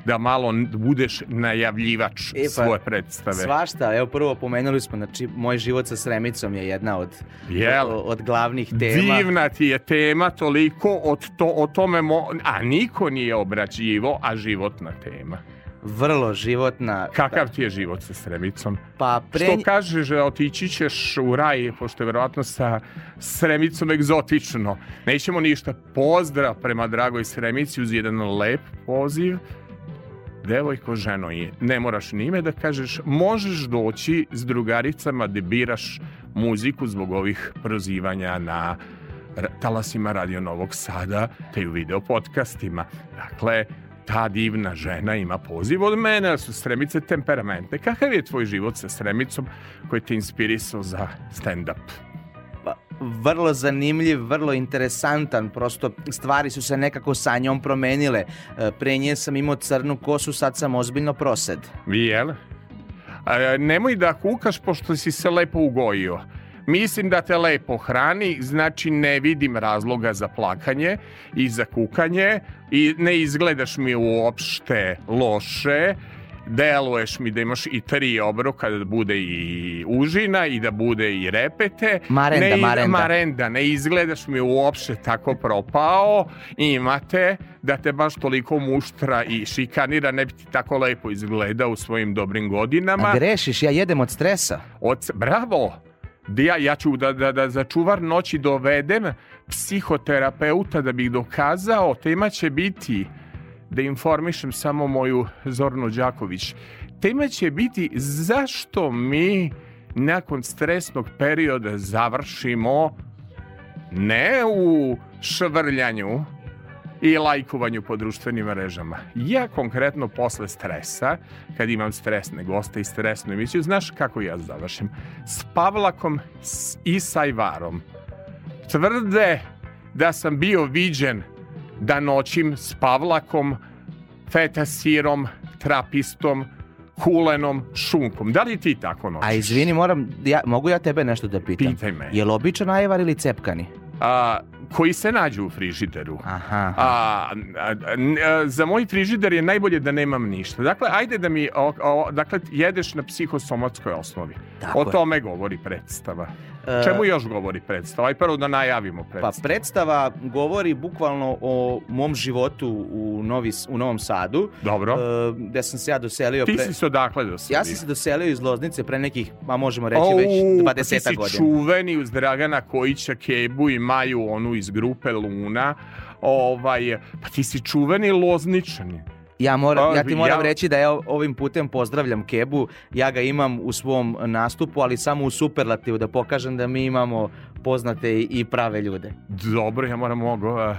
da malo budeš najavljivač E, pa, svoje predstave. Svašta, evo prvo pomenuli smo, znači moj život sa Sremicom je jedna od, Jel? od, od glavnih tema. Divna ti je tema toliko od to, o tome, mo, a niko nije obrađivo, a životna tema. Vrlo životna. Kakav ti je život sa Sremicom? Pa pre... Što kažeš, že otići ćeš u raj, pošto je verovatno sa Sremicom egzotično. Nećemo ništa. Pozdrav prema dragoj Sremici uz jedan lep poziv. Devojko, ženo je, ne moraš ni ime da kažeš, možeš doći s drugaricama da biraš muziku zbog ovih prozivanja na talasima Radio Novog Sada, te i u video podcastima. Dakle, ta divna žena ima poziv od mene, jer su Sremice temperamentne. Kakav je tvoj život sa Sremicom koji te inspirisao za stand-up? Pa, vrlo zanimljiv, vrlo interesantan, prosto stvari su se nekako sa njom promenile. E, Pre nje sam imao crnu kosu, sad sam ozbiljno prosed. Jel? A, nemoj da kukaš pošto si se lepo ugojio. Mislim da te lepo hrani, znači ne vidim razloga za plakanje i za kukanje i ne izgledaš mi uopšte loše. Deluješ mi da imaš i tri obroka, da bude i užina i da bude i repete. Marenda, ne, marenda. marenda, ne izgledaš mi uopšte tako propao. Imate da te baš toliko muštra i šikanira, ne bi ti tako lepo izgledao u svojim dobrim godinama. A grešiš, ja jedem od stresa. Od, bravo! Ja, ja ću da, da, da za čuvar noći dovedem psihoterapeuta da bih dokazao, tema će biti da informišem samo moju Zornu Đaković. Tema će biti zašto mi nakon stresnog perioda završimo ne u švrljanju i lajkovanju po društvenim mrežama. Ja konkretno posle stresa, kad imam stresne goste i stresnu emisiju, znaš kako ja završim? S Pavlakom i Sajvarom. Tvrde da sam bio viđen da noćim s Pavlakom, feta sirom, trapistom, kulenom, šunkom. Da li ti tako noćiš? A izvini, moram, ja, mogu ja tebe nešto da pitam? Pitaj me. Je li običan ajvar ili cepkani? a, koji se nađu u frižideru. Aha. A, a, a, za moj frižider je najbolje da nemam ništa. Dakle, ajde da mi, o, o, dakle, jedeš na psihosomatskoj osnovi. Tako o je. tome govori predstava. E, Čemu još govori predstava? Aj prvo da najavimo Pa predstavu. predstava govori bukvalno o mom životu u, Novi, u Novom Sadu. Dobro. e, gde sam se ja doselio Ti pre... si se odakle do Ja sam se doselio iz Loznice pre nekih, ma možemo reći, već Au, 20 Ti si godina. čuveni uz Dragana Kojića, Kebu i Maju, onu iz grupe Luna. Ovaj, pa ti si čuveni lozničani. Ja, moram, A, ja ti moram ja- reći da ja ovim putem pozdravljam Kebu. Ja ga imam u svom nastupu, ali samo u superlativu da pokažem da mi imamo poznate i- prave ljude. Dobro, ja moram mogu... uh,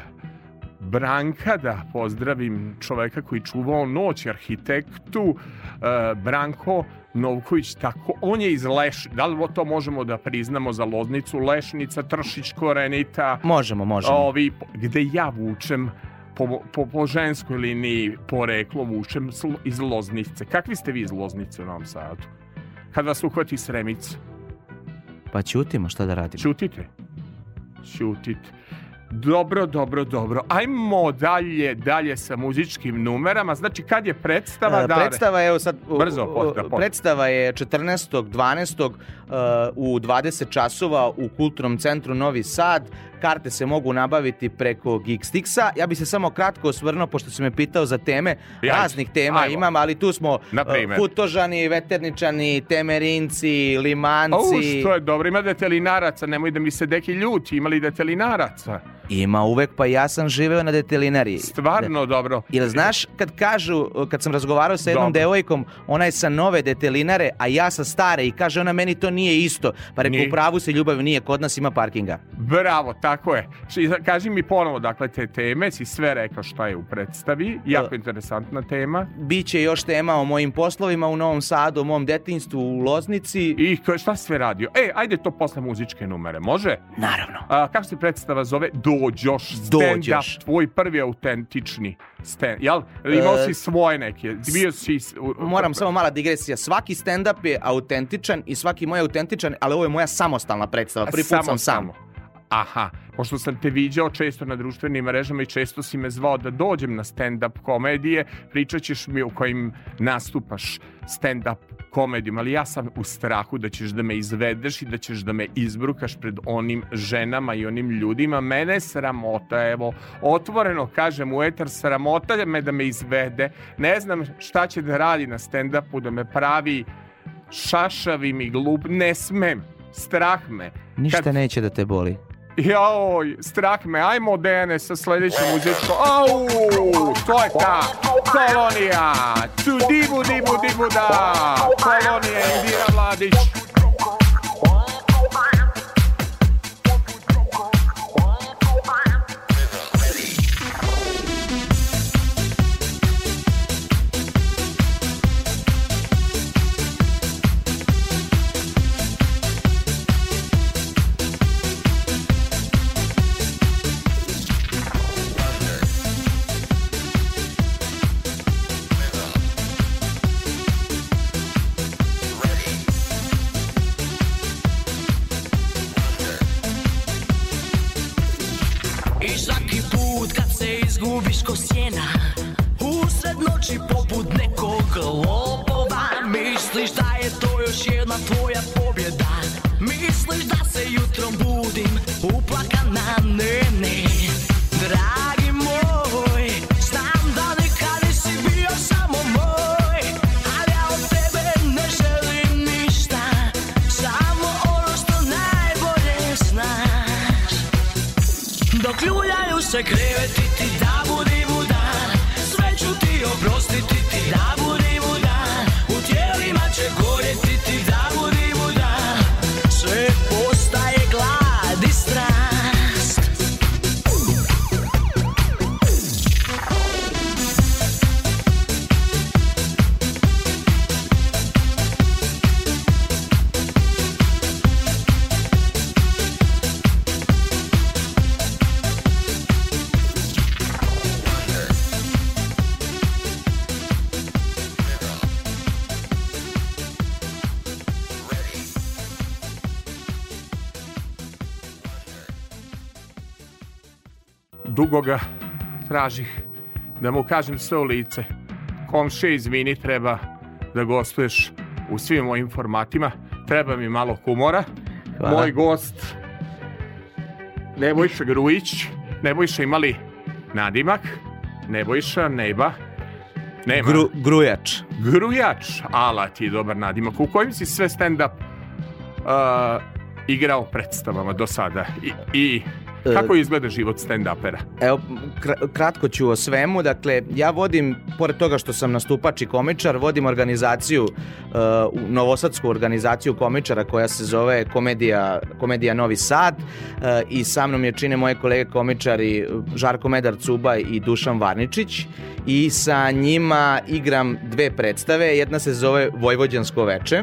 Branka da pozdravim čoveka koji čuvao noć, arhitektu, uh, Branko Novković, tako, on je iz Leš, da li to možemo da priznamo za Loznicu, Lešnica, Tršić, Korenita, Možemo, možemo. ovi, gde ja vučem po, po, po ženskoj liniji poreklo vučem iz Loznice. Kakvi ste vi iz Loznice u Novom Sadu? Kad vas uhvati sremica? Pa ćutimo, šta da radimo? Ćutite. Ćutite. Dobro, dobro, dobro. Ajmo dalje, dalje sa muzičkim numerama. Znači, kad je predstava? Dare? Predstava je, evo sad, Brzo, posta, posta. predstava je 14. 12. uh, u 20 časova u Kulturnom centru Novi Sad. Karte se mogu nabaviti preko Geekstixa. Ja bi se samo kratko osvrnuo, pošto si me pitao za teme. Ajde, Raznih tema ajmo. imam, ali tu smo primer? Futožani, Veterničani, Temerinci, Limanci. što je dobro. Ima detelinaraca, nemoj da mi se deki ljuti. Ima li detelinaraca? Ima uvek, pa ja sam živeo na detelinari. Stvarno dobro. Jel znaš kad kažu, kad sam razgovarao sa jednom Dobro. devojkom, ona je sa nove detelinare, a ja sa stare i kaže ona meni to nije isto. Pa rekao, u pravu se ljubav nije, kod nas ima parkinga. Bravo, tako je. Kaži mi ponovo, dakle, te teme, si sve rekao šta je u predstavi, jako interesantna tema. Biće još tema o mojim poslovima u Novom Sadu, o mom detinjstvu u Loznici. I šta si sve radio? E, ajde to posle muzičke numere, može? Naravno. A, kako se predstava zove? Dođoš, Dođoš. tvoj prvi autentični stand, jel? Imao E, si svoje neke, bio si... Moram samo mala digresija. Svaki stand-up je autentičan i svaki moj je autentičan, ali ovo je moja samostalna predstava. Prvi put sam sam. Aha, pošto sam te viđao često na društvenim mrežama i često si me zvao da dođem na stand-up komedije, pričat ćeš mi u kojim nastupaš stand-up komedijom, ali ja sam u strahu da ćeš da me izvedeš i da ćeš da me izbrukaš pred onim ženama i onim ljudima. Mene je sramota, evo, otvoreno kažem u etar, sramota me da me izvede. Ne znam šta će da radi na stand-upu, da me pravi šašavim i glup. Ne smem, strah me. Ništa neće da te boli. Joj, strah me, ajmo Dene sa sledećom muzičkom. Au, to je ta kolonija. Tu dibu, dibu, dibu, da. Kolonija Indira Vladić. arena. Dugo ga tražih da mu kažem sve u lice. Komše, izvini, treba da gostuješ u svim mojim formatima. Treba mi malo humora. Hvala. Moj gost Nebojša Grujić. Nebojša imali nadimak. Nebojša, Neba. Nema. Gru, grujač. Grujač, ala ti je dobar nadimak. U kojim si sve stand-up uh, igrao predstavama do sada? I, i kako izgleda život stand-upera? Evo, kra- kratko ću o svemu. Dakle, ja vodim, pored toga što sam nastupač i komičar, vodim organizaciju, uh, novosadsku organizaciju komičara koja se zove Komedija, Komedija Novi Sad uh, i sa mnom je čine moje kolege komičari Žarko Medar Cubaj i Dušan Varničić i sa njima igram dve predstave. Jedna se zove Vojvođansko veče.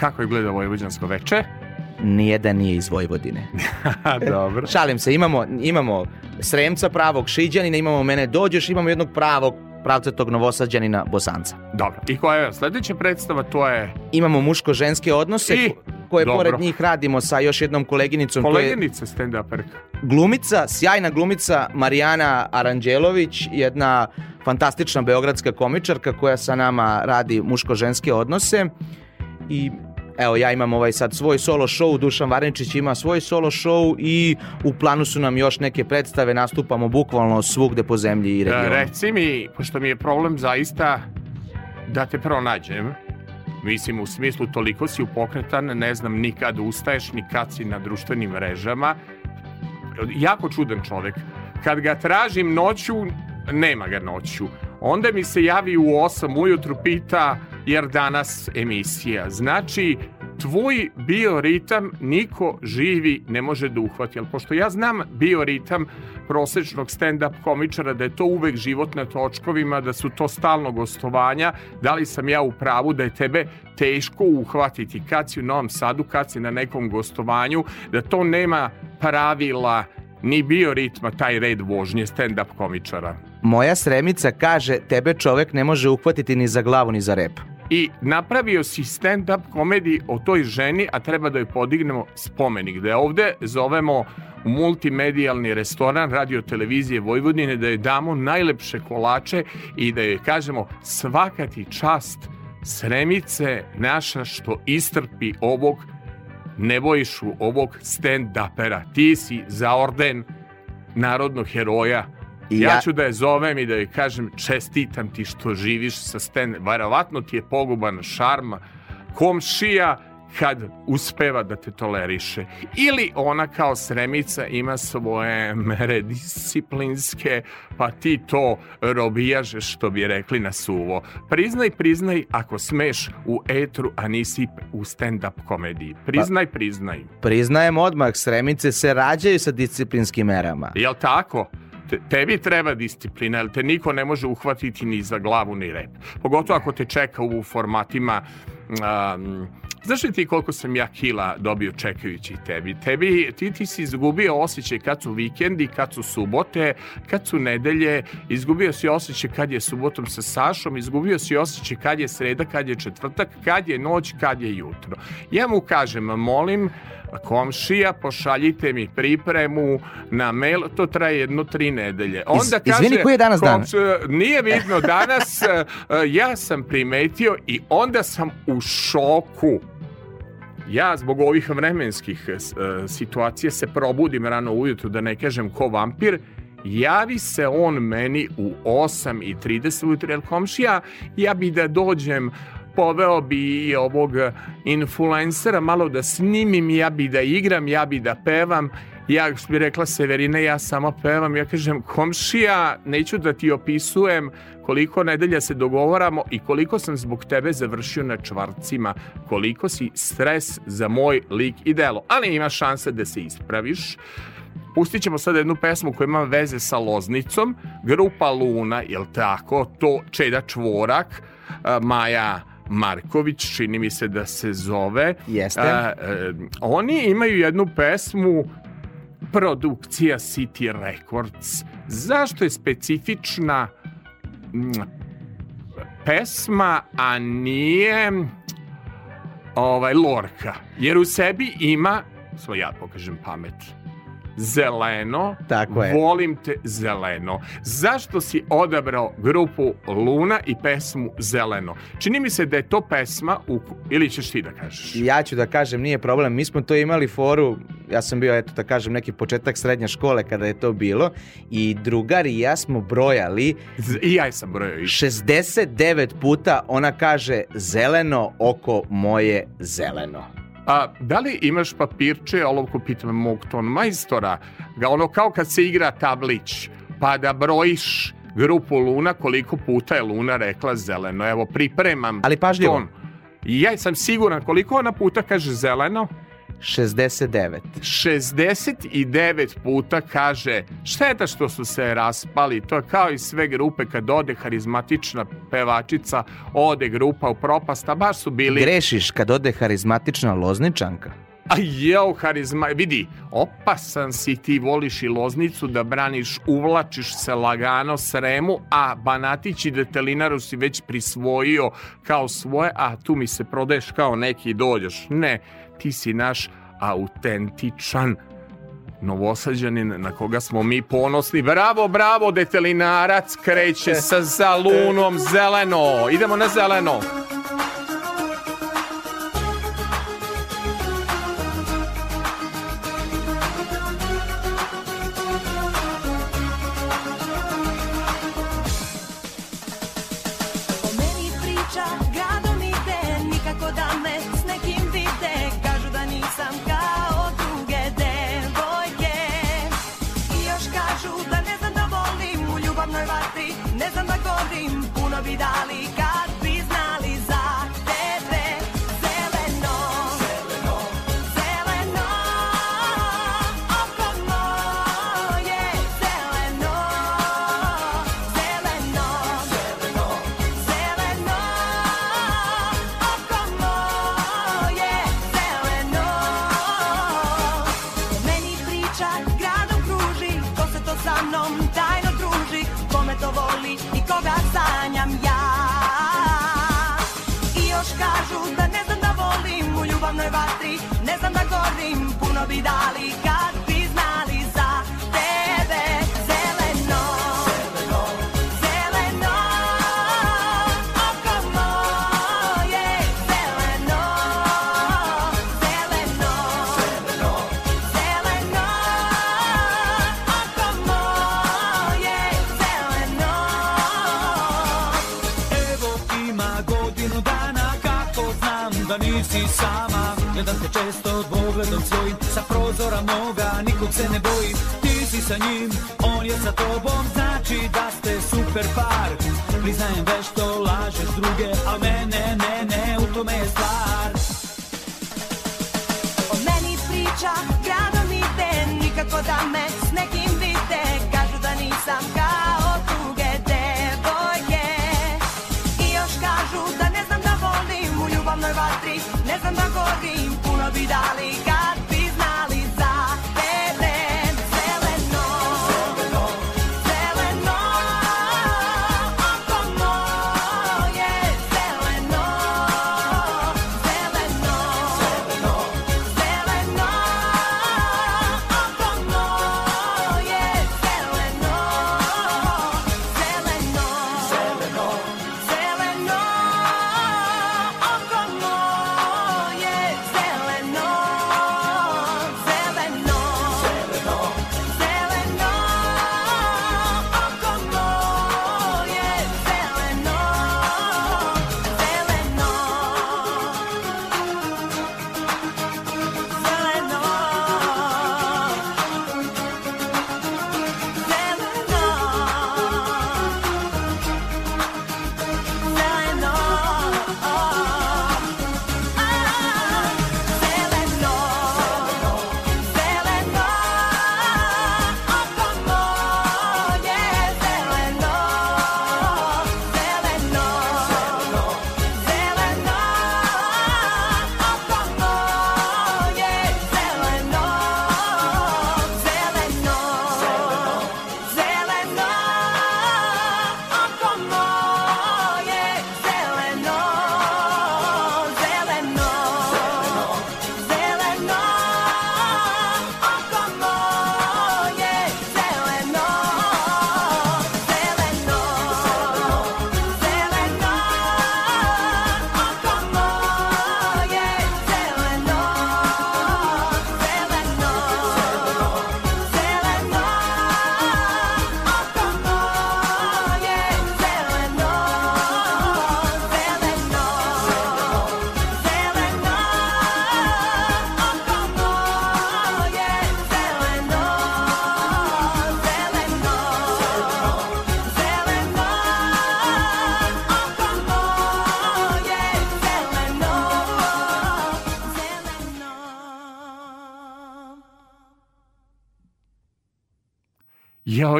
Kako izgleda Vojvođansko veče? Nijedan nije iz Vojvodine. Dobro. Šalim se, imamo, imamo Sremca pravog Šiđanina, imamo mene dođeš, imamo jednog pravog pravcetog novosađanina Bosanca. Dobro. I koja je sledeća predstava? To je Imamo muško-ženske odnose I? ko- koje Dobro. pored njih radimo sa još jednom koleginicom. to je koleginica stand-uperka. glumica, sjajna glumica Marijana Aranđelović, jedna fantastična beogradska komičarka koja sa nama radi muško-ženske odnose i Evo, ja imam ovaj sad svoj solo show, Dušan Varničić ima svoj solo show i u planu su nam još neke predstave, nastupamo bukvalno svugde po zemlji i E, regionu. Reci mi, pošto mi je problem zaista da te pronađem, mislim u smislu toliko si upokretan, ne znam ni kad ustaješ, ni kad si na društvenim mrežama. Jako čudan čovek. Kad ga tražim noću, nema ga noću. Onda mi se javi u 8 ujutru, pita jer danas emisija. Znači, tvoj bioritam niko živi ne može da uhvati. Ali pošto ja znam bioritam prosečnog stand-up komičara, da je to uvek život na točkovima, da su to stalno gostovanja, da li sam ja u pravu da je tebe teško uhvatiti kad si u Novom Sadu, kad si na nekom gostovanju, da to nema pravila ni bioritma taj red vožnje stand-up komičara. Moja sremica kaže tebe čovek ne može uhvatiti ni za glavu ni za rep. I napravio si stand-up komediji o toj ženi, a treba da joj podignemo spomenik. Da je ovde zovemo multimedijalni restoran radio televizije Vojvodine, da joj damo najlepše kolače i da joj kažemo svaka ti čast sremice naša što istrpi ovog Nebojšu, ovog stand-upera. Ti si za orden narodnog heroja I ja... ja- ću da je zovem i da joj kažem čestitam ti što živiš sa stand... Verovatno ti je poguban šarm komšija kad uspeva da te toleriše. Ili ona kao sremica ima svoje mere disciplinske, pa ti to robijažeš što bi rekli na suvo. Priznaj, priznaj ako smeš u etru, a nisi u stand-up komediji. Priznaj, priznaj. Priznajem odmah, sremice se rađaju sa disciplinskim merama. Jel tako? Te, tebi treba disciplina, jer te niko ne može uhvatiti ni za glavu ni rep. Pogotovo ako te čeka u formatima um, Znaš li ti koliko sam ja kila dobio čekajući tebi? Tebi, ti, ti si izgubio osjećaj kad su vikendi, kad su subote, kad su nedelje, izgubio si osjećaj kad je subotom sa Sašom, izgubio si osjećaj kad je sreda, kad je četvrtak, kad je noć, kad je jutro. Ja mu kažem, molim, komšija, pošaljite mi pripremu na mail, to traje jedno tri nedelje. Iz- izvini, koji je danas dan? nije vidno danas, e, ja sam primetio i onda sam u šoku. Ja zbog ovih vremenskih e, situacija se probudim rano ujutru, da ne kažem ko vampir, javi se on meni u 8.30 ujutru, jer komšija, ja bi da dođem poveo bi i ovog influencera malo da snimim, ja bi da igram, ja bi da pevam. Ja bi rekla Severina, ja samo pevam. Ja kažem, komšija, neću da ti opisujem koliko nedelja se dogovaramo i koliko sam zbog tebe završio na čvarcima, koliko si stres za moj lik i delo. Ali ima šanse da se ispraviš. Pustit ćemo sad jednu pesmu koja ima veze sa Loznicom. Grupa Luna, jel tako? To Čeda Čvorak, a, Maja Marković, čini mi se da se zove. Jeste. A, e, oni imaju jednu pesmu produkcija City Records. Zašto je specifična mm, pesma, a nije ovaj, Lorka? Jer u sebi ima, svoj ja pokažem pamet, zeleno, Tako je. volim te zeleno. Zašto si odabrao grupu Luna i pesmu Zeleno? Čini mi se da je to pesma, u, ili ćeš ti da kažeš? Ja ću da kažem, nije problem. Mi smo to imali foru, ja sam bio, eto da kažem, neki početak srednje škole kada je to bilo i drugari i ja smo brojali I ja sam brojao i 69 puta ona kaže zeleno oko moje zeleno. A, da li imaš papirče, olovku pitam mog ton majstora, ga ono kao kad se igra tablić, pa da brojiš grupu Luna, koliko puta je Luna rekla zeleno. Evo, pripremam Ali pažljivo. ton. Ja sam siguran koliko ona puta kaže zeleno. 69. 69 puta kaže šteta što su se raspali, to je kao i sve grupe kad ode harizmatična pevačica, ode grupa u propast, a baš su bili Grešiš kad ode harizmatična lozničanka. A jeo, harizma, vidi, opasan si ti, voliš i loznicu da braniš, uvlačiš se lagano sremu, a Banatić i Detelinaru si već prisvojio kao svoje, a tu mi se prodaješ kao neki dođeš. Ne, ti si naš autentičan novosađanin na koga smo mi ponosni. Bravo, bravo, Detelinarac kreće sa zalunom zeleno. Idemo na zeleno. Ne znam da gorim, puno bi dali Gledam te često dvogledom svojim sa prozora moga Nikog se ne bojim, ti si sa njim, on je sa tobom Znači da ste super par. Priznajem već što lažeš druge, a mene ne, ne, u tome je stvar. O meni priča, gradom ide Nikako da me s nekim ne znam da gorim Puno bi dali kad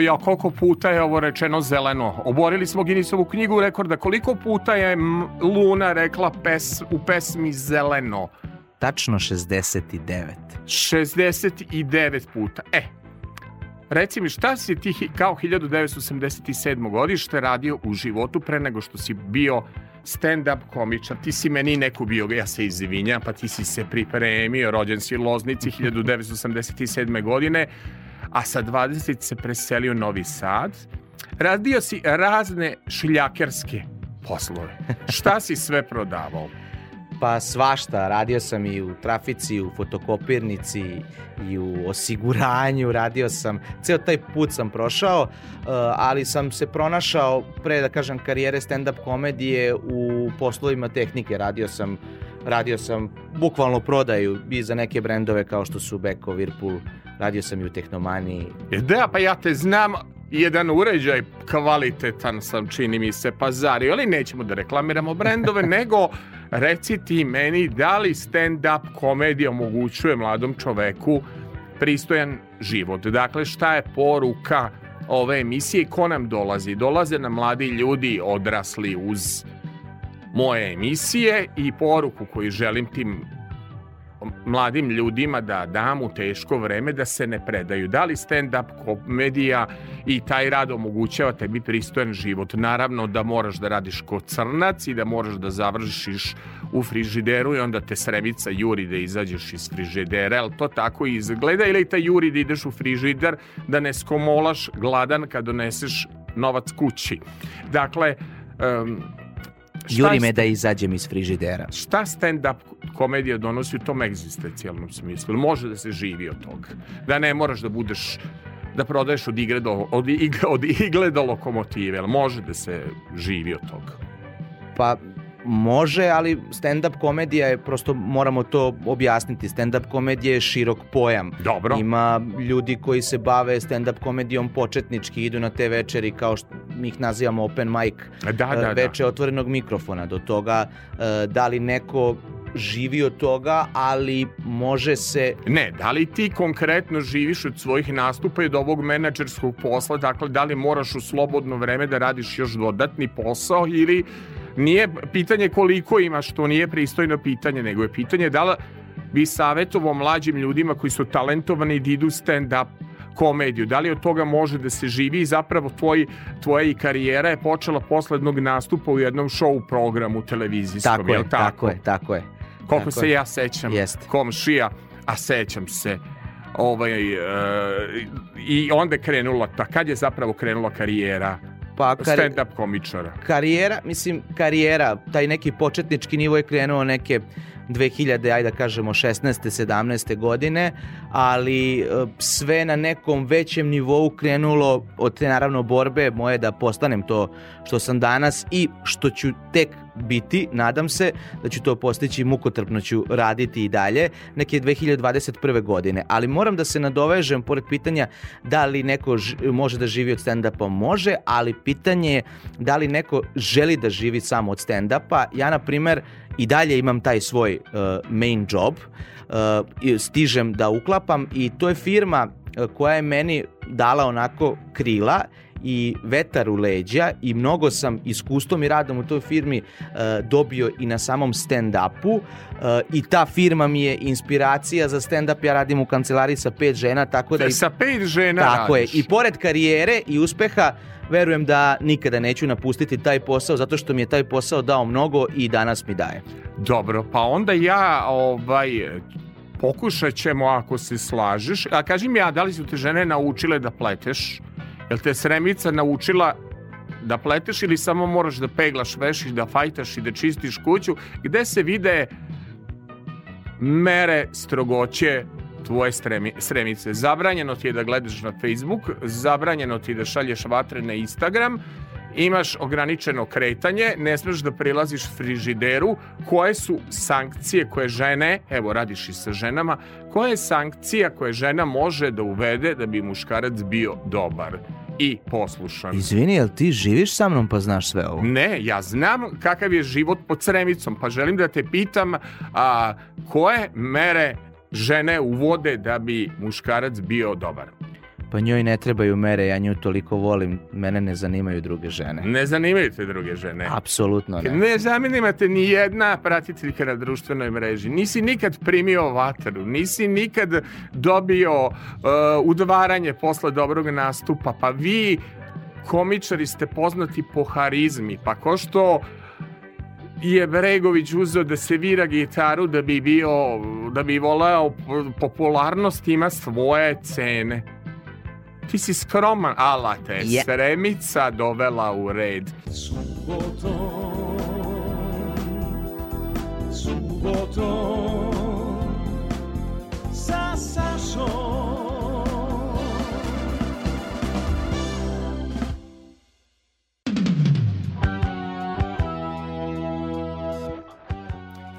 Jao, ja, koliko puta je ovo rečeno zeleno. Oborili smo Guinnessovu knjigu rekorda. Koliko puta je Luna rekla pes, u pesmi zeleno? Tačno 69. 69 puta. E, reci mi šta si ti kao 1987. godište radio u životu pre nego što si bio stand-up komičar. Ti si meni neku bio, ja se izvinjam, pa ti si se pripremio, rođen si u Loznici 1987. godine, a sa 20 se preselio u Novi Sad. Radio si razne šiljakerske poslove. Šta si sve prodavao? Pa svašta, radio sam i u trafici, u fotokopirnici i u osiguranju, radio sam, ceo taj put sam prošao, uh, ali sam se pronašao pre da kažem karijere stand-up komedije u poslovima tehnike, radio sam radio sam bukvalno prodaju i za neke brendove kao što su Beko, Whirlpool, radio sam i u Tehnomaniji. E Da, pa ja te znam, jedan uređaj kvalitetan sam, čini mi se, pazario, ali nećemo da reklamiramo brendove, nego reci ti meni da li stand-up komedija omogućuje mladom čoveku pristojan život. Dakle, šta je poruka ove emisije i ko nam dolazi? Dolaze nam mladi ljudi odrasli uz moje emisije i poruku koju želim tim mladim ljudima da dam u teško vreme da se ne predaju. Da li stand-up komedija i taj rad omogućava tebi pristojan život? Naravno da moraš da radiš kod crnac i da moraš da završiš u frižideru i onda te sremica juri da izađeš iz frižidera, ali to tako izgleda ili te juri da ideš u frižider da ne skomolaš gladan kad doneseš novac kući. Dakle, um, Juri me da izađem iz frižidera. šta stand-up komedija donosi u tom egzistencijalnom smislu? Može da se živi od toga. Da ne moraš da budeš da prodaješ od igre do, od igle, od igle do lokomotive, može da se živi od toga. Pa može, ali stand-up komedija je, prosto moramo to objasniti, stand-up komedija je širok pojam. Dobro. Ima ljudi koji se bave stand-up komedijom početnički, idu na te večeri kao što mi ih nazivamo open mic, Da, da, e, da. veče otvorenog mikrofona. Do toga e, da li neko živi od toga, ali može se Ne, da li ti konkretno živiš od svojih nastupa i od ovog menadžerskog posla, dakle da li moraš u slobodno vreme da radiš još dodatni posao ili nije pitanje koliko imaš, to nije pristojno pitanje, nego je pitanje da li bi savjetovao mlađim ljudima koji su talentovani da idu stand-up komediju, da li od toga može da se živi i zapravo tvoj, tvoja i karijera je počela posle jednog nastupa u jednom show programu televizijskom, tako je, jel tako je, tako je. Koliko Tako se je. ja sećam Jeste. komšija, a sećam se ovaj, e, i onda je krenula, ta, kad je zapravo krenula karijera Pa kari- stand-up komičara? karijera, mislim karijera, taj neki početnički nivo je krenuo neke 2000, ajde da kažemo 16. 17. godine, ali e, sve na nekom većem nivou krenulo od te naravno borbe moje da postanem to što sam danas i što ću tek biti, nadam se da ću to postići, mukotrpno ću raditi i dalje, neke 2021. godine. Ali moram da se nadovežem, pored pitanja da li neko može da živi od stand-upa, može, ali pitanje je da li neko želi da živi samo od stand-upa. Ja, na primer, i dalje imam taj svoj uh, main job, uh, stižem da uklapam i to je firma uh, koja je meni dala onako krila i vetar u leđa i mnogo sam iskustvom i radom u toj firmi uh, dobio i na samom stand-upu uh, i ta firma mi je inspiracija za stand-up. Ja radim u kancelariji sa pet žena, tako da... I- sa pet žena tako radiš. je. I pored karijere i uspeha, verujem da nikada neću napustiti taj posao, zato što mi je taj posao dao mnogo i danas mi daje. Dobro, pa onda ja ovaj, pokušat ćemo ako se slažeš. A kaži mi ja, da li su te žene naučile da pleteš? Jel te sremica naučila da pleteš ili samo moraš da peglaš vešiš, da fajtaš i da čistiš kuću? Gde se vide mere strogoće tvoje stremi, sremice? Zabranjeno ti je da gledaš na Facebook, zabranjeno ti je da šalješ vatre na Instagram, imaš ograničeno kretanje, ne smeš da prilaziš frižideru, koje su sankcije koje žene, evo radiš i sa ženama, koja je sankcija koje žena može da uvede da bi muškarac bio dobar i poslušan? Izvini, jel ti živiš sa mnom pa znaš sve ovo? Ne, ja znam kakav je život pod sremicom, pa želim da te pitam a, koje mere žene uvode da bi muškarac bio dobar. Pa njoj ne trebaju mere, ja nju toliko volim, mene ne zanimaju druge žene. Ne zanimaju te druge žene. Apsolutno ne. Ne zanima te ni jedna pratiteljka na društvenoj mreži. Nisi nikad primio vatru, nisi nikad dobio uh, udvaranje posle dobrog nastupa. Pa vi, komičari, ste poznati po harizmi. Pa ko što je Bregović uzeo da se vira gitaru da bi bio, da bi voleo popularnost, ima svoje cene. Ti si skroman, ala te Je. sremica dovela u red. Subotom, subotom, sa Sašom.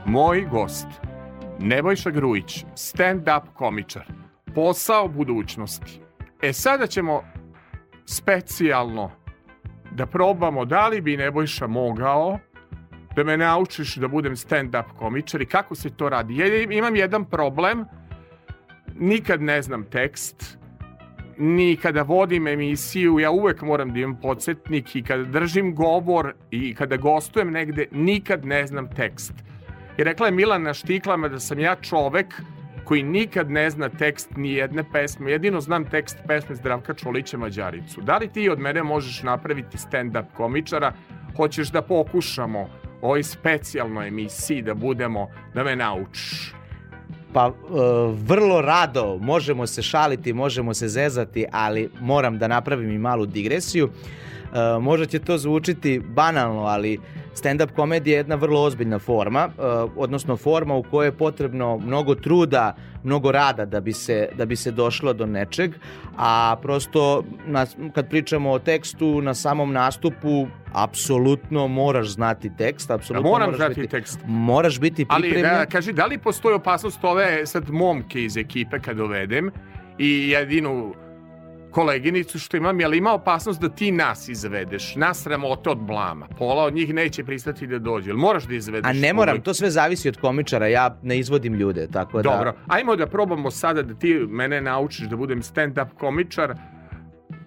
Moj gost, Nebojša Grujić, stand-up komičar, posao budućnosti. E sada ćemo specijalno da probamo da li bi Nebojša mogao da me naučiš da budem stand-up komičar i kako se to radi. Ja imam jedan problem, nikad ne znam tekst, ni kada vodim emisiju, ja uvek moram da imam podsjetnik i kada držim govor i kada gostujem negde, nikad ne znam tekst. I rekla je Milana Štiklama da sam ja čovek koji nikad ne zna tekst ni jedne pesme. Jedino znam tekst pesme Zdravka Čolića Mađaricu. Da li ti od mene možeš napraviti stand-up komičara? Hoćeš da pokušamo ovoj specijalnoj emisiji da budemo, da me naučiš? Pa e, vrlo rado možemo se šaliti, možemo se zezati, ali moram da napravim i malu digresiju. E, možda će to zvučiti banalno, ali stand-up komedija je jedna vrlo ozbiljna forma, e, odnosno forma u kojoj je potrebno mnogo truda, mnogo rada da bi se, da bi se došlo do nečeg, a prosto na, kad pričamo o tekstu na samom nastupu, apsolutno moraš znati tekst, apsolutno moram moraš znati biti, tekst. Moraš biti Ali pripremljen. da, kaži, da li postoji opasnost ove sad momke iz ekipe kad dovedem i jedinu koleginicu što imam, je li ima opasnost da ti nas izvedeš? Nas sramote od blama. Pola od njih neće pristati da dođe. Jel moraš da izvedeš? A ne moram, to sve zavisi od komičara, ja ne izvodim ljude, tako da... Dobro, ajmo da probamo sada da ti mene naučiš da budem stand-up komičar.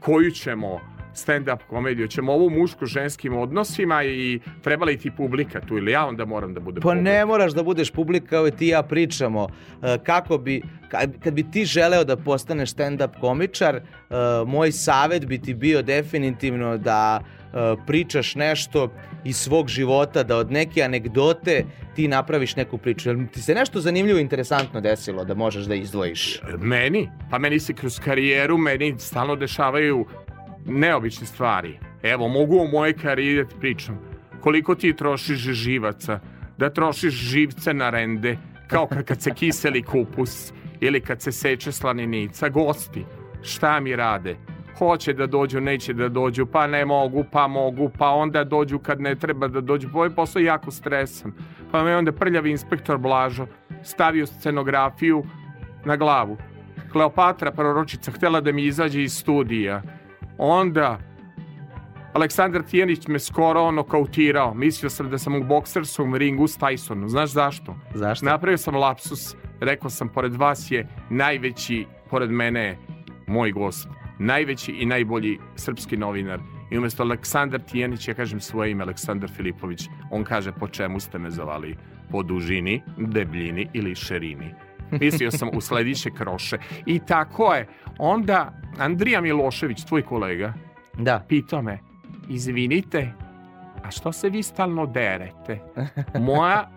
Koju ćemo stand-up komediju? Ćemo ovu muško-ženskim odnosima i treba li ti publika tu ili ja onda moram da budem Pa publika? ne moraš da budeš publika, evo ti ja pričamo e, kako bi, kad, kad bi ti želeo da postaneš stand-up komičar, e, moj savet bi ti bio definitivno da e, pričaš nešto iz svog života, da od neke anegdote ti napraviš neku priču. Jel ti se nešto zanimljivo i interesantno desilo da možeš da izdvojiš? Meni? Pa meni se kroz karijeru, meni stalno dešavaju neobične stvari. Evo, mogu o moje karijeri da pričam. Koliko ti trošiš živaca? Da trošiš živce na rende, kao kad, se kiseli kupus ili kad se seče slaninica. Gosti, šta mi rade? Hoće da dođu, neće da dođu, pa ne mogu, pa mogu, pa onda dođu kad ne treba da dođu. Pa ovaj posao je jako stresan. Pa me onda prljavi inspektor Blažo stavio scenografiju na glavu. Kleopatra proročica htela da mi izađe iz studija. Onda Aleksandar Tijanić me skoro ono kautirao. Mislio sam da sam u bokserskom ringu s Tysonom. Znaš zašto? Zašto? Napravio sam lapsus. Rekao sam, pored vas je najveći, pored mene je moj gost. Najveći i najbolji srpski novinar. I umjesto Aleksandar Tijanić, ja kažem svoje ime, Aleksandar Filipović. On kaže, po čemu ste me zavali? Po dužini, debljini ili šerini. Mislio sam u slediće kroše. I tako je. Onda Andrija Milošević, tvoj kolega, Da. pitao me, izvinite, a što se vi stalno derete? Moja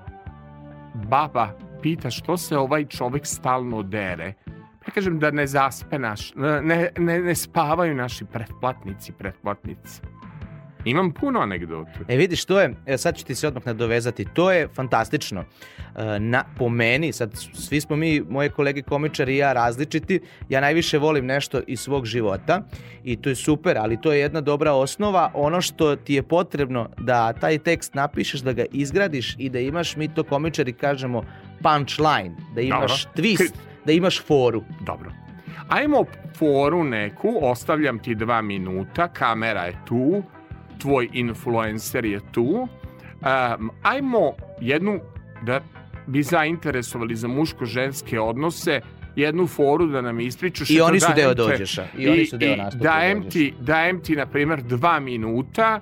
baba pita što se ovaj čovjek stalno dere. Ja kažem da ne zaspe naš, ne, ne, ne spavaju naši pretplatnici, pretplatnice. Imam puno anegdotu. E vidiš, to je, e, sad ću ti se odmah nadovezati, to je fantastično. E, na, po meni, sad svi smo mi, moje kolege komičari i ja različiti, ja najviše volim nešto iz svog života i to je super, ali to je jedna dobra osnova. Ono što ti je potrebno da taj tekst napišeš, da ga izgradiš i da imaš, mi to komičari kažemo punchline, da imaš Dobro. twist, da imaš foru. Dobro. Ajmo foru neku, ostavljam ti dva minuta, kamera je tu, tvoj influencer je tu. Um, ajmo jednu, da bi zainteresovali za muško-ženske odnose, jednu foru da nam ispričaš. I oni su deo dođeša. I oni su deo nastupa dajem dođeša. ti, dajem ti, na primjer, dva minuta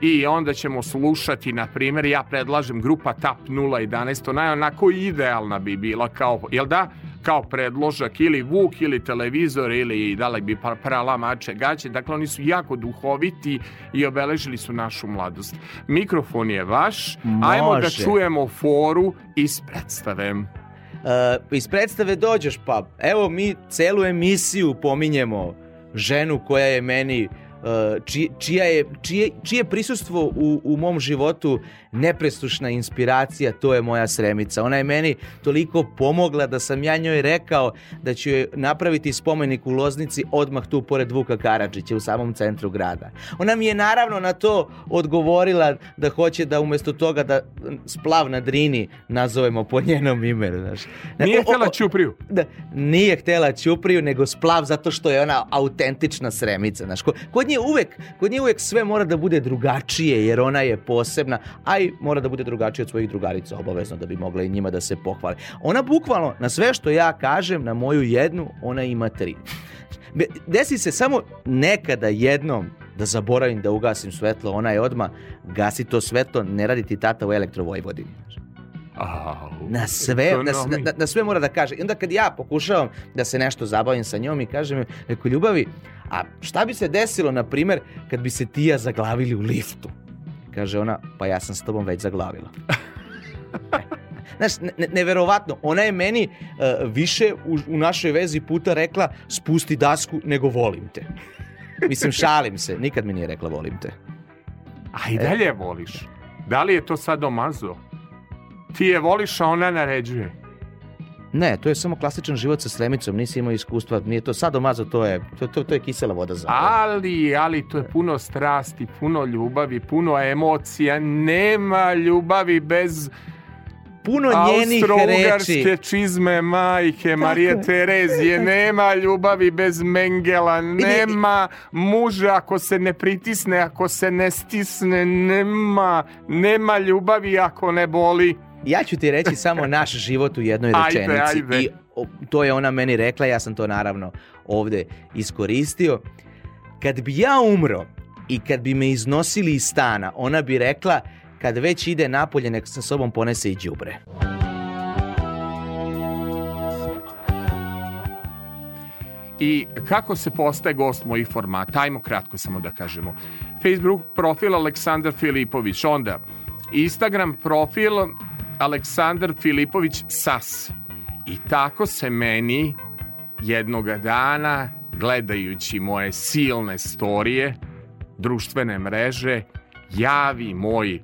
i onda ćemo slušati, na primjer, ja predlažem grupa TAP 011, ona je onako idealna bi bila kao, jel da? Kao predložak ili Vuk ili televizor ili da li bi prala mače gaće. Dakle, oni su jako duhoviti i obeležili su našu mladost. Mikrofon je vaš. Ajmo da Može. čujemo foru iz predstave. Uh, iz predstave dođeš pa evo mi celu emisiju pominjemo ženu koja je meni uh, či, čija je, čije, čije prisustvo u, u mom životu nepresušna inspiracija, to je moja sremica. Ona je meni toliko pomogla da sam ja njoj rekao da ću joj napraviti spomenik u Loznici odmah tu pored Vuka Karadžića u samom centru grada. Ona mi je naravno na to odgovorila da hoće da umjesto toga da splav na Drini nazovemo po njenom imenu. Znaš. Nije O- o- htjela Ćupriju. da, nije htjela Ćupriju, nego splav zato što je ona autentična sremica. Znaš, ko- kod nje uvek, kod nje uvek sve mora da bude drugačije, jer ona je posebna, a i mora da bude drugačija od svojih drugarica, obavezno da bi mogla i njima da se pohvali. Ona bukvalno, na sve što ja kažem, na moju jednu, ona ima tri. Desi se samo nekada jednom da zaboravim da ugasim svetlo, ona je odma gasi to svetlo, ne radi ti tata u elektrovojvodini. Na sve, na, na, na sve mora da kaže. I onda kad ja pokušavam da se nešto zabavim sa njom i kažem reko ljubavi, a šta bi se desilo, na primer, kad bi se ti ja zaglavili u liftu? Kaže ona, pa ja sam s tobom već zaglavila. Znaš, ne, ne- neverovatno, ona je meni e, više u, u našoj vezi puta rekla spusti dasku nego volim te. Mislim, šalim se, nikad mi nije rekla volim te. A i dalje je voliš. Da li je to sad omazo? Ti je voliš, a ona naređuje. Ne, to je samo klasičan život sa sremicom, nisi imao iskustva, nije to sadomazo, to je, to, to, to je kisela voda za. Ali, ali to je puno strasti, puno ljubavi, puno emocija. Nema ljubavi bez Puno njenih Austro-ugarske reči. čizme majke Marije je. Terezije. Nema ljubavi bez Mengela. Nema muža ako se ne pritisne, ako se ne stisne. Nema, nema ljubavi ako ne boli. Ja ću ti reći samo naš život u jednoj Ajde, rečenici. ajde. I o, to je ona meni rekla, ja sam to naravno ovde iskoristio. Kad bi ja umro i kad bi me iznosili iz stana, ona bi rekla kad već ide napolje, nek sa sobom ponese i đubre. I kako se postaje gost mojih formata? Ajmo kratko samo da kažemo. Facebook profil Aleksandar Filipović, onda Instagram profil Aleksandar Filipović Sas. I tako se meni jednoga dana, gledajući moje silne storije, društvene mreže, javi moj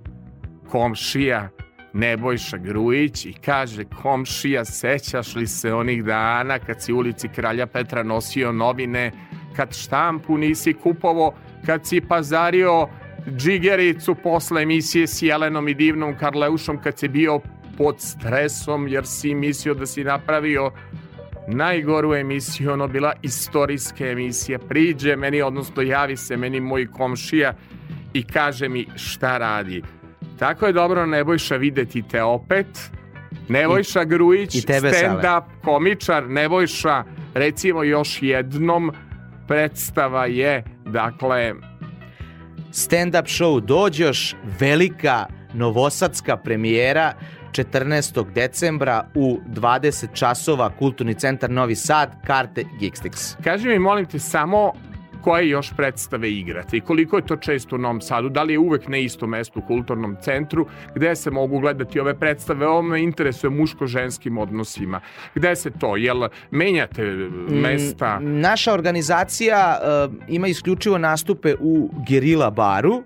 komšija Nebojša Grujić i kaže komšija sećaš li se onih dana kad si ulici Kralja Petra nosio novine kad štampu nisi kupovo kad si pazario džigericu posle emisije s Jelenom i divnom Karleušom kad si bio pod stresom jer si mislio da si napravio najgoru emisiju, ono bila istorijska emisija. Priđe meni, odnosno javi se meni moj komšija i kaže mi šta radi. Tako je dobro Nebojša videti te opet. Nebojša Grujić, i Sale. stand-up komičar. Nebojša, recimo još jednom, predstava je, dakle, Stand-up show Dođoš, velika novosadska premijera 14. decembra u 20 časova Kulturni centar Novi Sad, karte Geekstix. Kaži mi, molim te, samo koje još predstave igrate i koliko je to često u Novom Sadu, da li je uvek na istom mestu u kulturnom centru, gde se mogu gledati ove predstave, ovo me interesuje muško-ženskim odnosima. Gde se to, jel menjate mesta? Mm, Naša organizacija uh, ima isključivo nastupe u Gerila baru,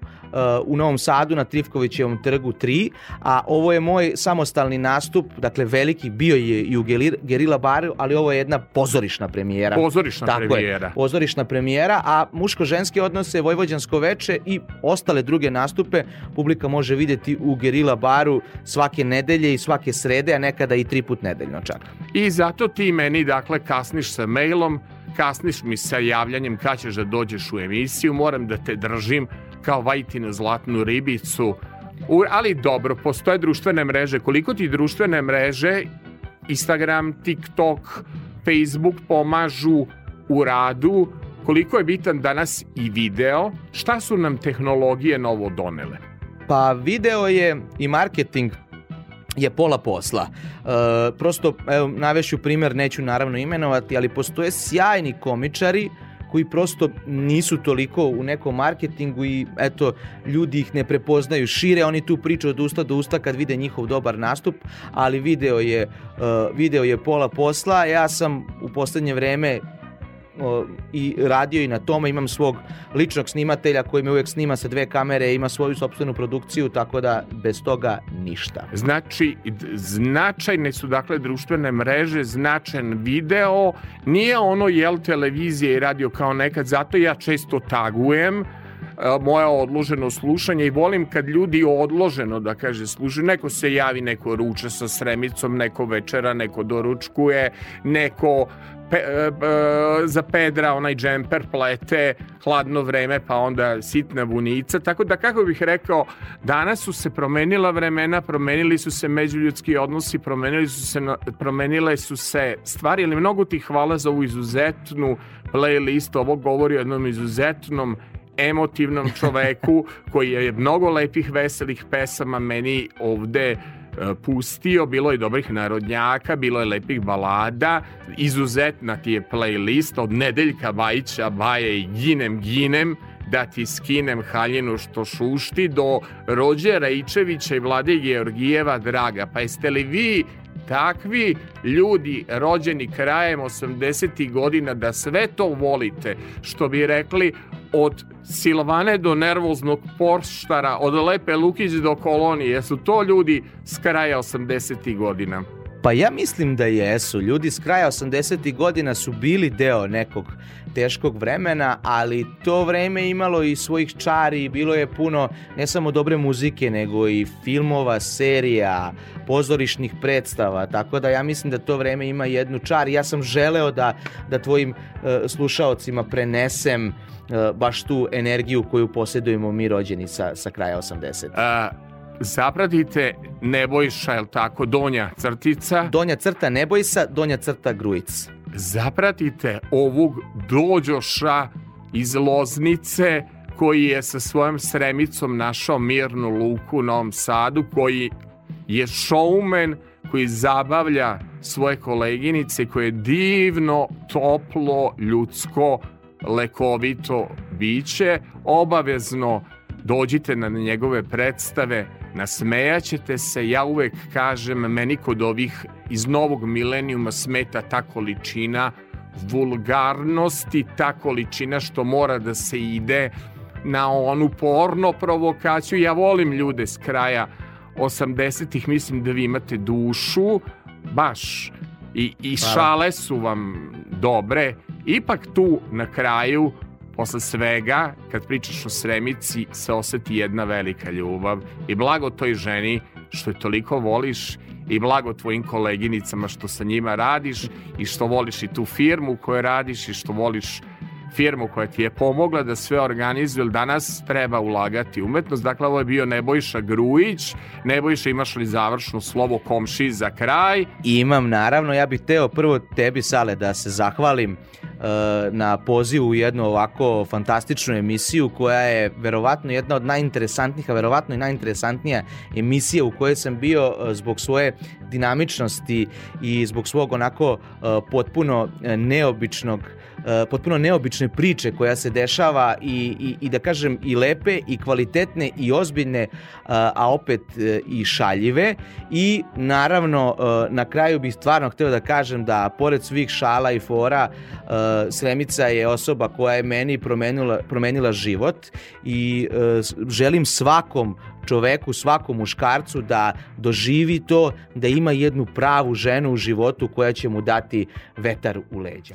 u Novom Sadu na Trifkovićevom trgu 3, a ovo je moj samostalni nastup, dakle veliki, bio je i u Gerila baru, ali ovo je jedna pozorišna premijera. Pozorišna Tako je, premijera. pozorišna premijera, a muško-ženske odnose, Vojvođansko veče i ostale druge nastupe publika može videti u Gerila baru svake nedelje i svake srede, a nekada i tri put nedeljno čak. I zato ti meni, dakle, kasniš sa mailom, kasniš mi sa javljanjem kad ćeš da dođeš u emisiju, moram da te držim kao vajtinu zlatnu ribicu. U, ali dobro, postoje društvene mreže. Koliko ti društvene mreže, Instagram, TikTok, Facebook pomažu u radu, koliko je bitan danas i video, šta su nam tehnologije novo donele? Pa video je i marketing je pola posla. E, prosto, evo, navešću primjer, neću naravno imenovati, ali postoje sjajni komičari koji prosto nisu toliko u nekom marketingu i eto, ljudi ih ne prepoznaju šire, oni tu pričaju od usta do usta kad vide njihov dobar nastup, ali video je, e, video je pola posla. Ja sam u poslednje vreme i radio i na tome, imam svog ličnog snimatelja koji me uvek snima sa dve kamere, ima svoju sopstvenu produkciju, tako da bez toga ništa. Znači, značajne su dakle društvene mreže, značajan video, nije ono jel televizija i radio kao nekad, zato ja često tagujem moje odloženo slušanje i volim kad ljudi odloženo da kaže slušaju, neko se javi, neko ruča sa sremicom, neko večera, neko doručkuje, neko pe, e, e, za Pedra onaj džemper plete, hladno vreme, pa onda sitna bunica, tako da kako bih rekao, danas su se promenila vremena, promenili su se međuljudski odnosi, promenili su se, promenile su se stvari, ali mnogo ti hvala za ovu izuzetnu playlist, ovo govori o jednom izuzetnom emotivnom čoveku koji je mnogo lepih veselih pesama meni ovde pustio, bilo je dobrih narodnjaka, bilo je lepih balada, izuzetna ti je playlist od Nedeljka Bajića, Baje i Ginem Ginem, da ti skinem haljinu što šušti, do Rođe Rejčevića i Vlade Georgijeva Draga. Pa jeste li vi takvi ljudi rođeni krajem 80. godina da sve to volite, što bi rekli od Silvane do nervoznog porštara, od Lepe Lukić do kolonije, su to ljudi s kraja 80. godina? Pa ja mislim da jesu. Ljudi s kraja 80. godina su bili deo nekog teškog vremena, ali to vreme imalo i svojih čari i bilo je puno ne samo dobre muzike, nego i filmova, serija, pozorišnih predstava, tako da ja mislim da to vreme ima jednu čar ja sam želeo da, da tvojim uh, slušaocima prenesem baš tu energiju koju posjedujemo mi rođeni sa, sa kraja 80. A, zapratite Nebojša, je tako, donja crtica? Donja crta Nebojsa, donja crta Grujic. Zapratite ovog dođoša iz Loznice, koji je sa svojom sremicom našao mirnu luku u Novom Sadu, koji je showman koji zabavlja svoje koleginice, koje je divno, toplo, ljudsko, lekovito biće. Obavezno dođite na njegove predstave, nasmejaćete se. Ja uvek kažem, meni kod ovih iz novog milenijuma smeta ta količina vulgarnosti, ta količina što mora da se ide na onu porno provokaciju. Ja volim ljude s kraja 80-ih, mislim da vi imate dušu, baš, i, i šale su vam dobre. Ipak tu na kraju, posle svega, kad pričaš o Sremici, se oseti jedna velika ljubav i blago toj ženi što je toliko voliš i blago tvojim koleginicama što sa njima radiš i što voliš i tu firmu koju radiš i što voliš firmu koja ti je pomogla da sve organizuje, jer danas treba ulagati umetnost. Dakle, ovo je bio Nebojša Grujić. Nebojša, imaš li završno slovo komši za kraj? Imam, naravno. Ja bih teo prvo tebi, Sale, da se zahvalim uh, na pozivu u jednu ovako fantastičnu emisiju koja je verovatno jedna od najinteresantnijih, a verovatno i najinteresantnija emisija u kojoj sam bio uh, zbog svoje dinamičnosti i zbog svog onako uh, potpuno neobičnog potpuno neobične priče koja se dešava i, i, i da kažem i lepe i kvalitetne i ozbiljne uh, a opet uh, i šaljive i naravno na kraju bih stvarno hteo da kažem da pored svih šala i fora Sremica je osoba koja je meni promenila, promenila život i želim svakom čoveku, svakom muškarcu da doživi to, da ima jednu pravu ženu u životu koja će mu dati vetar u leđa.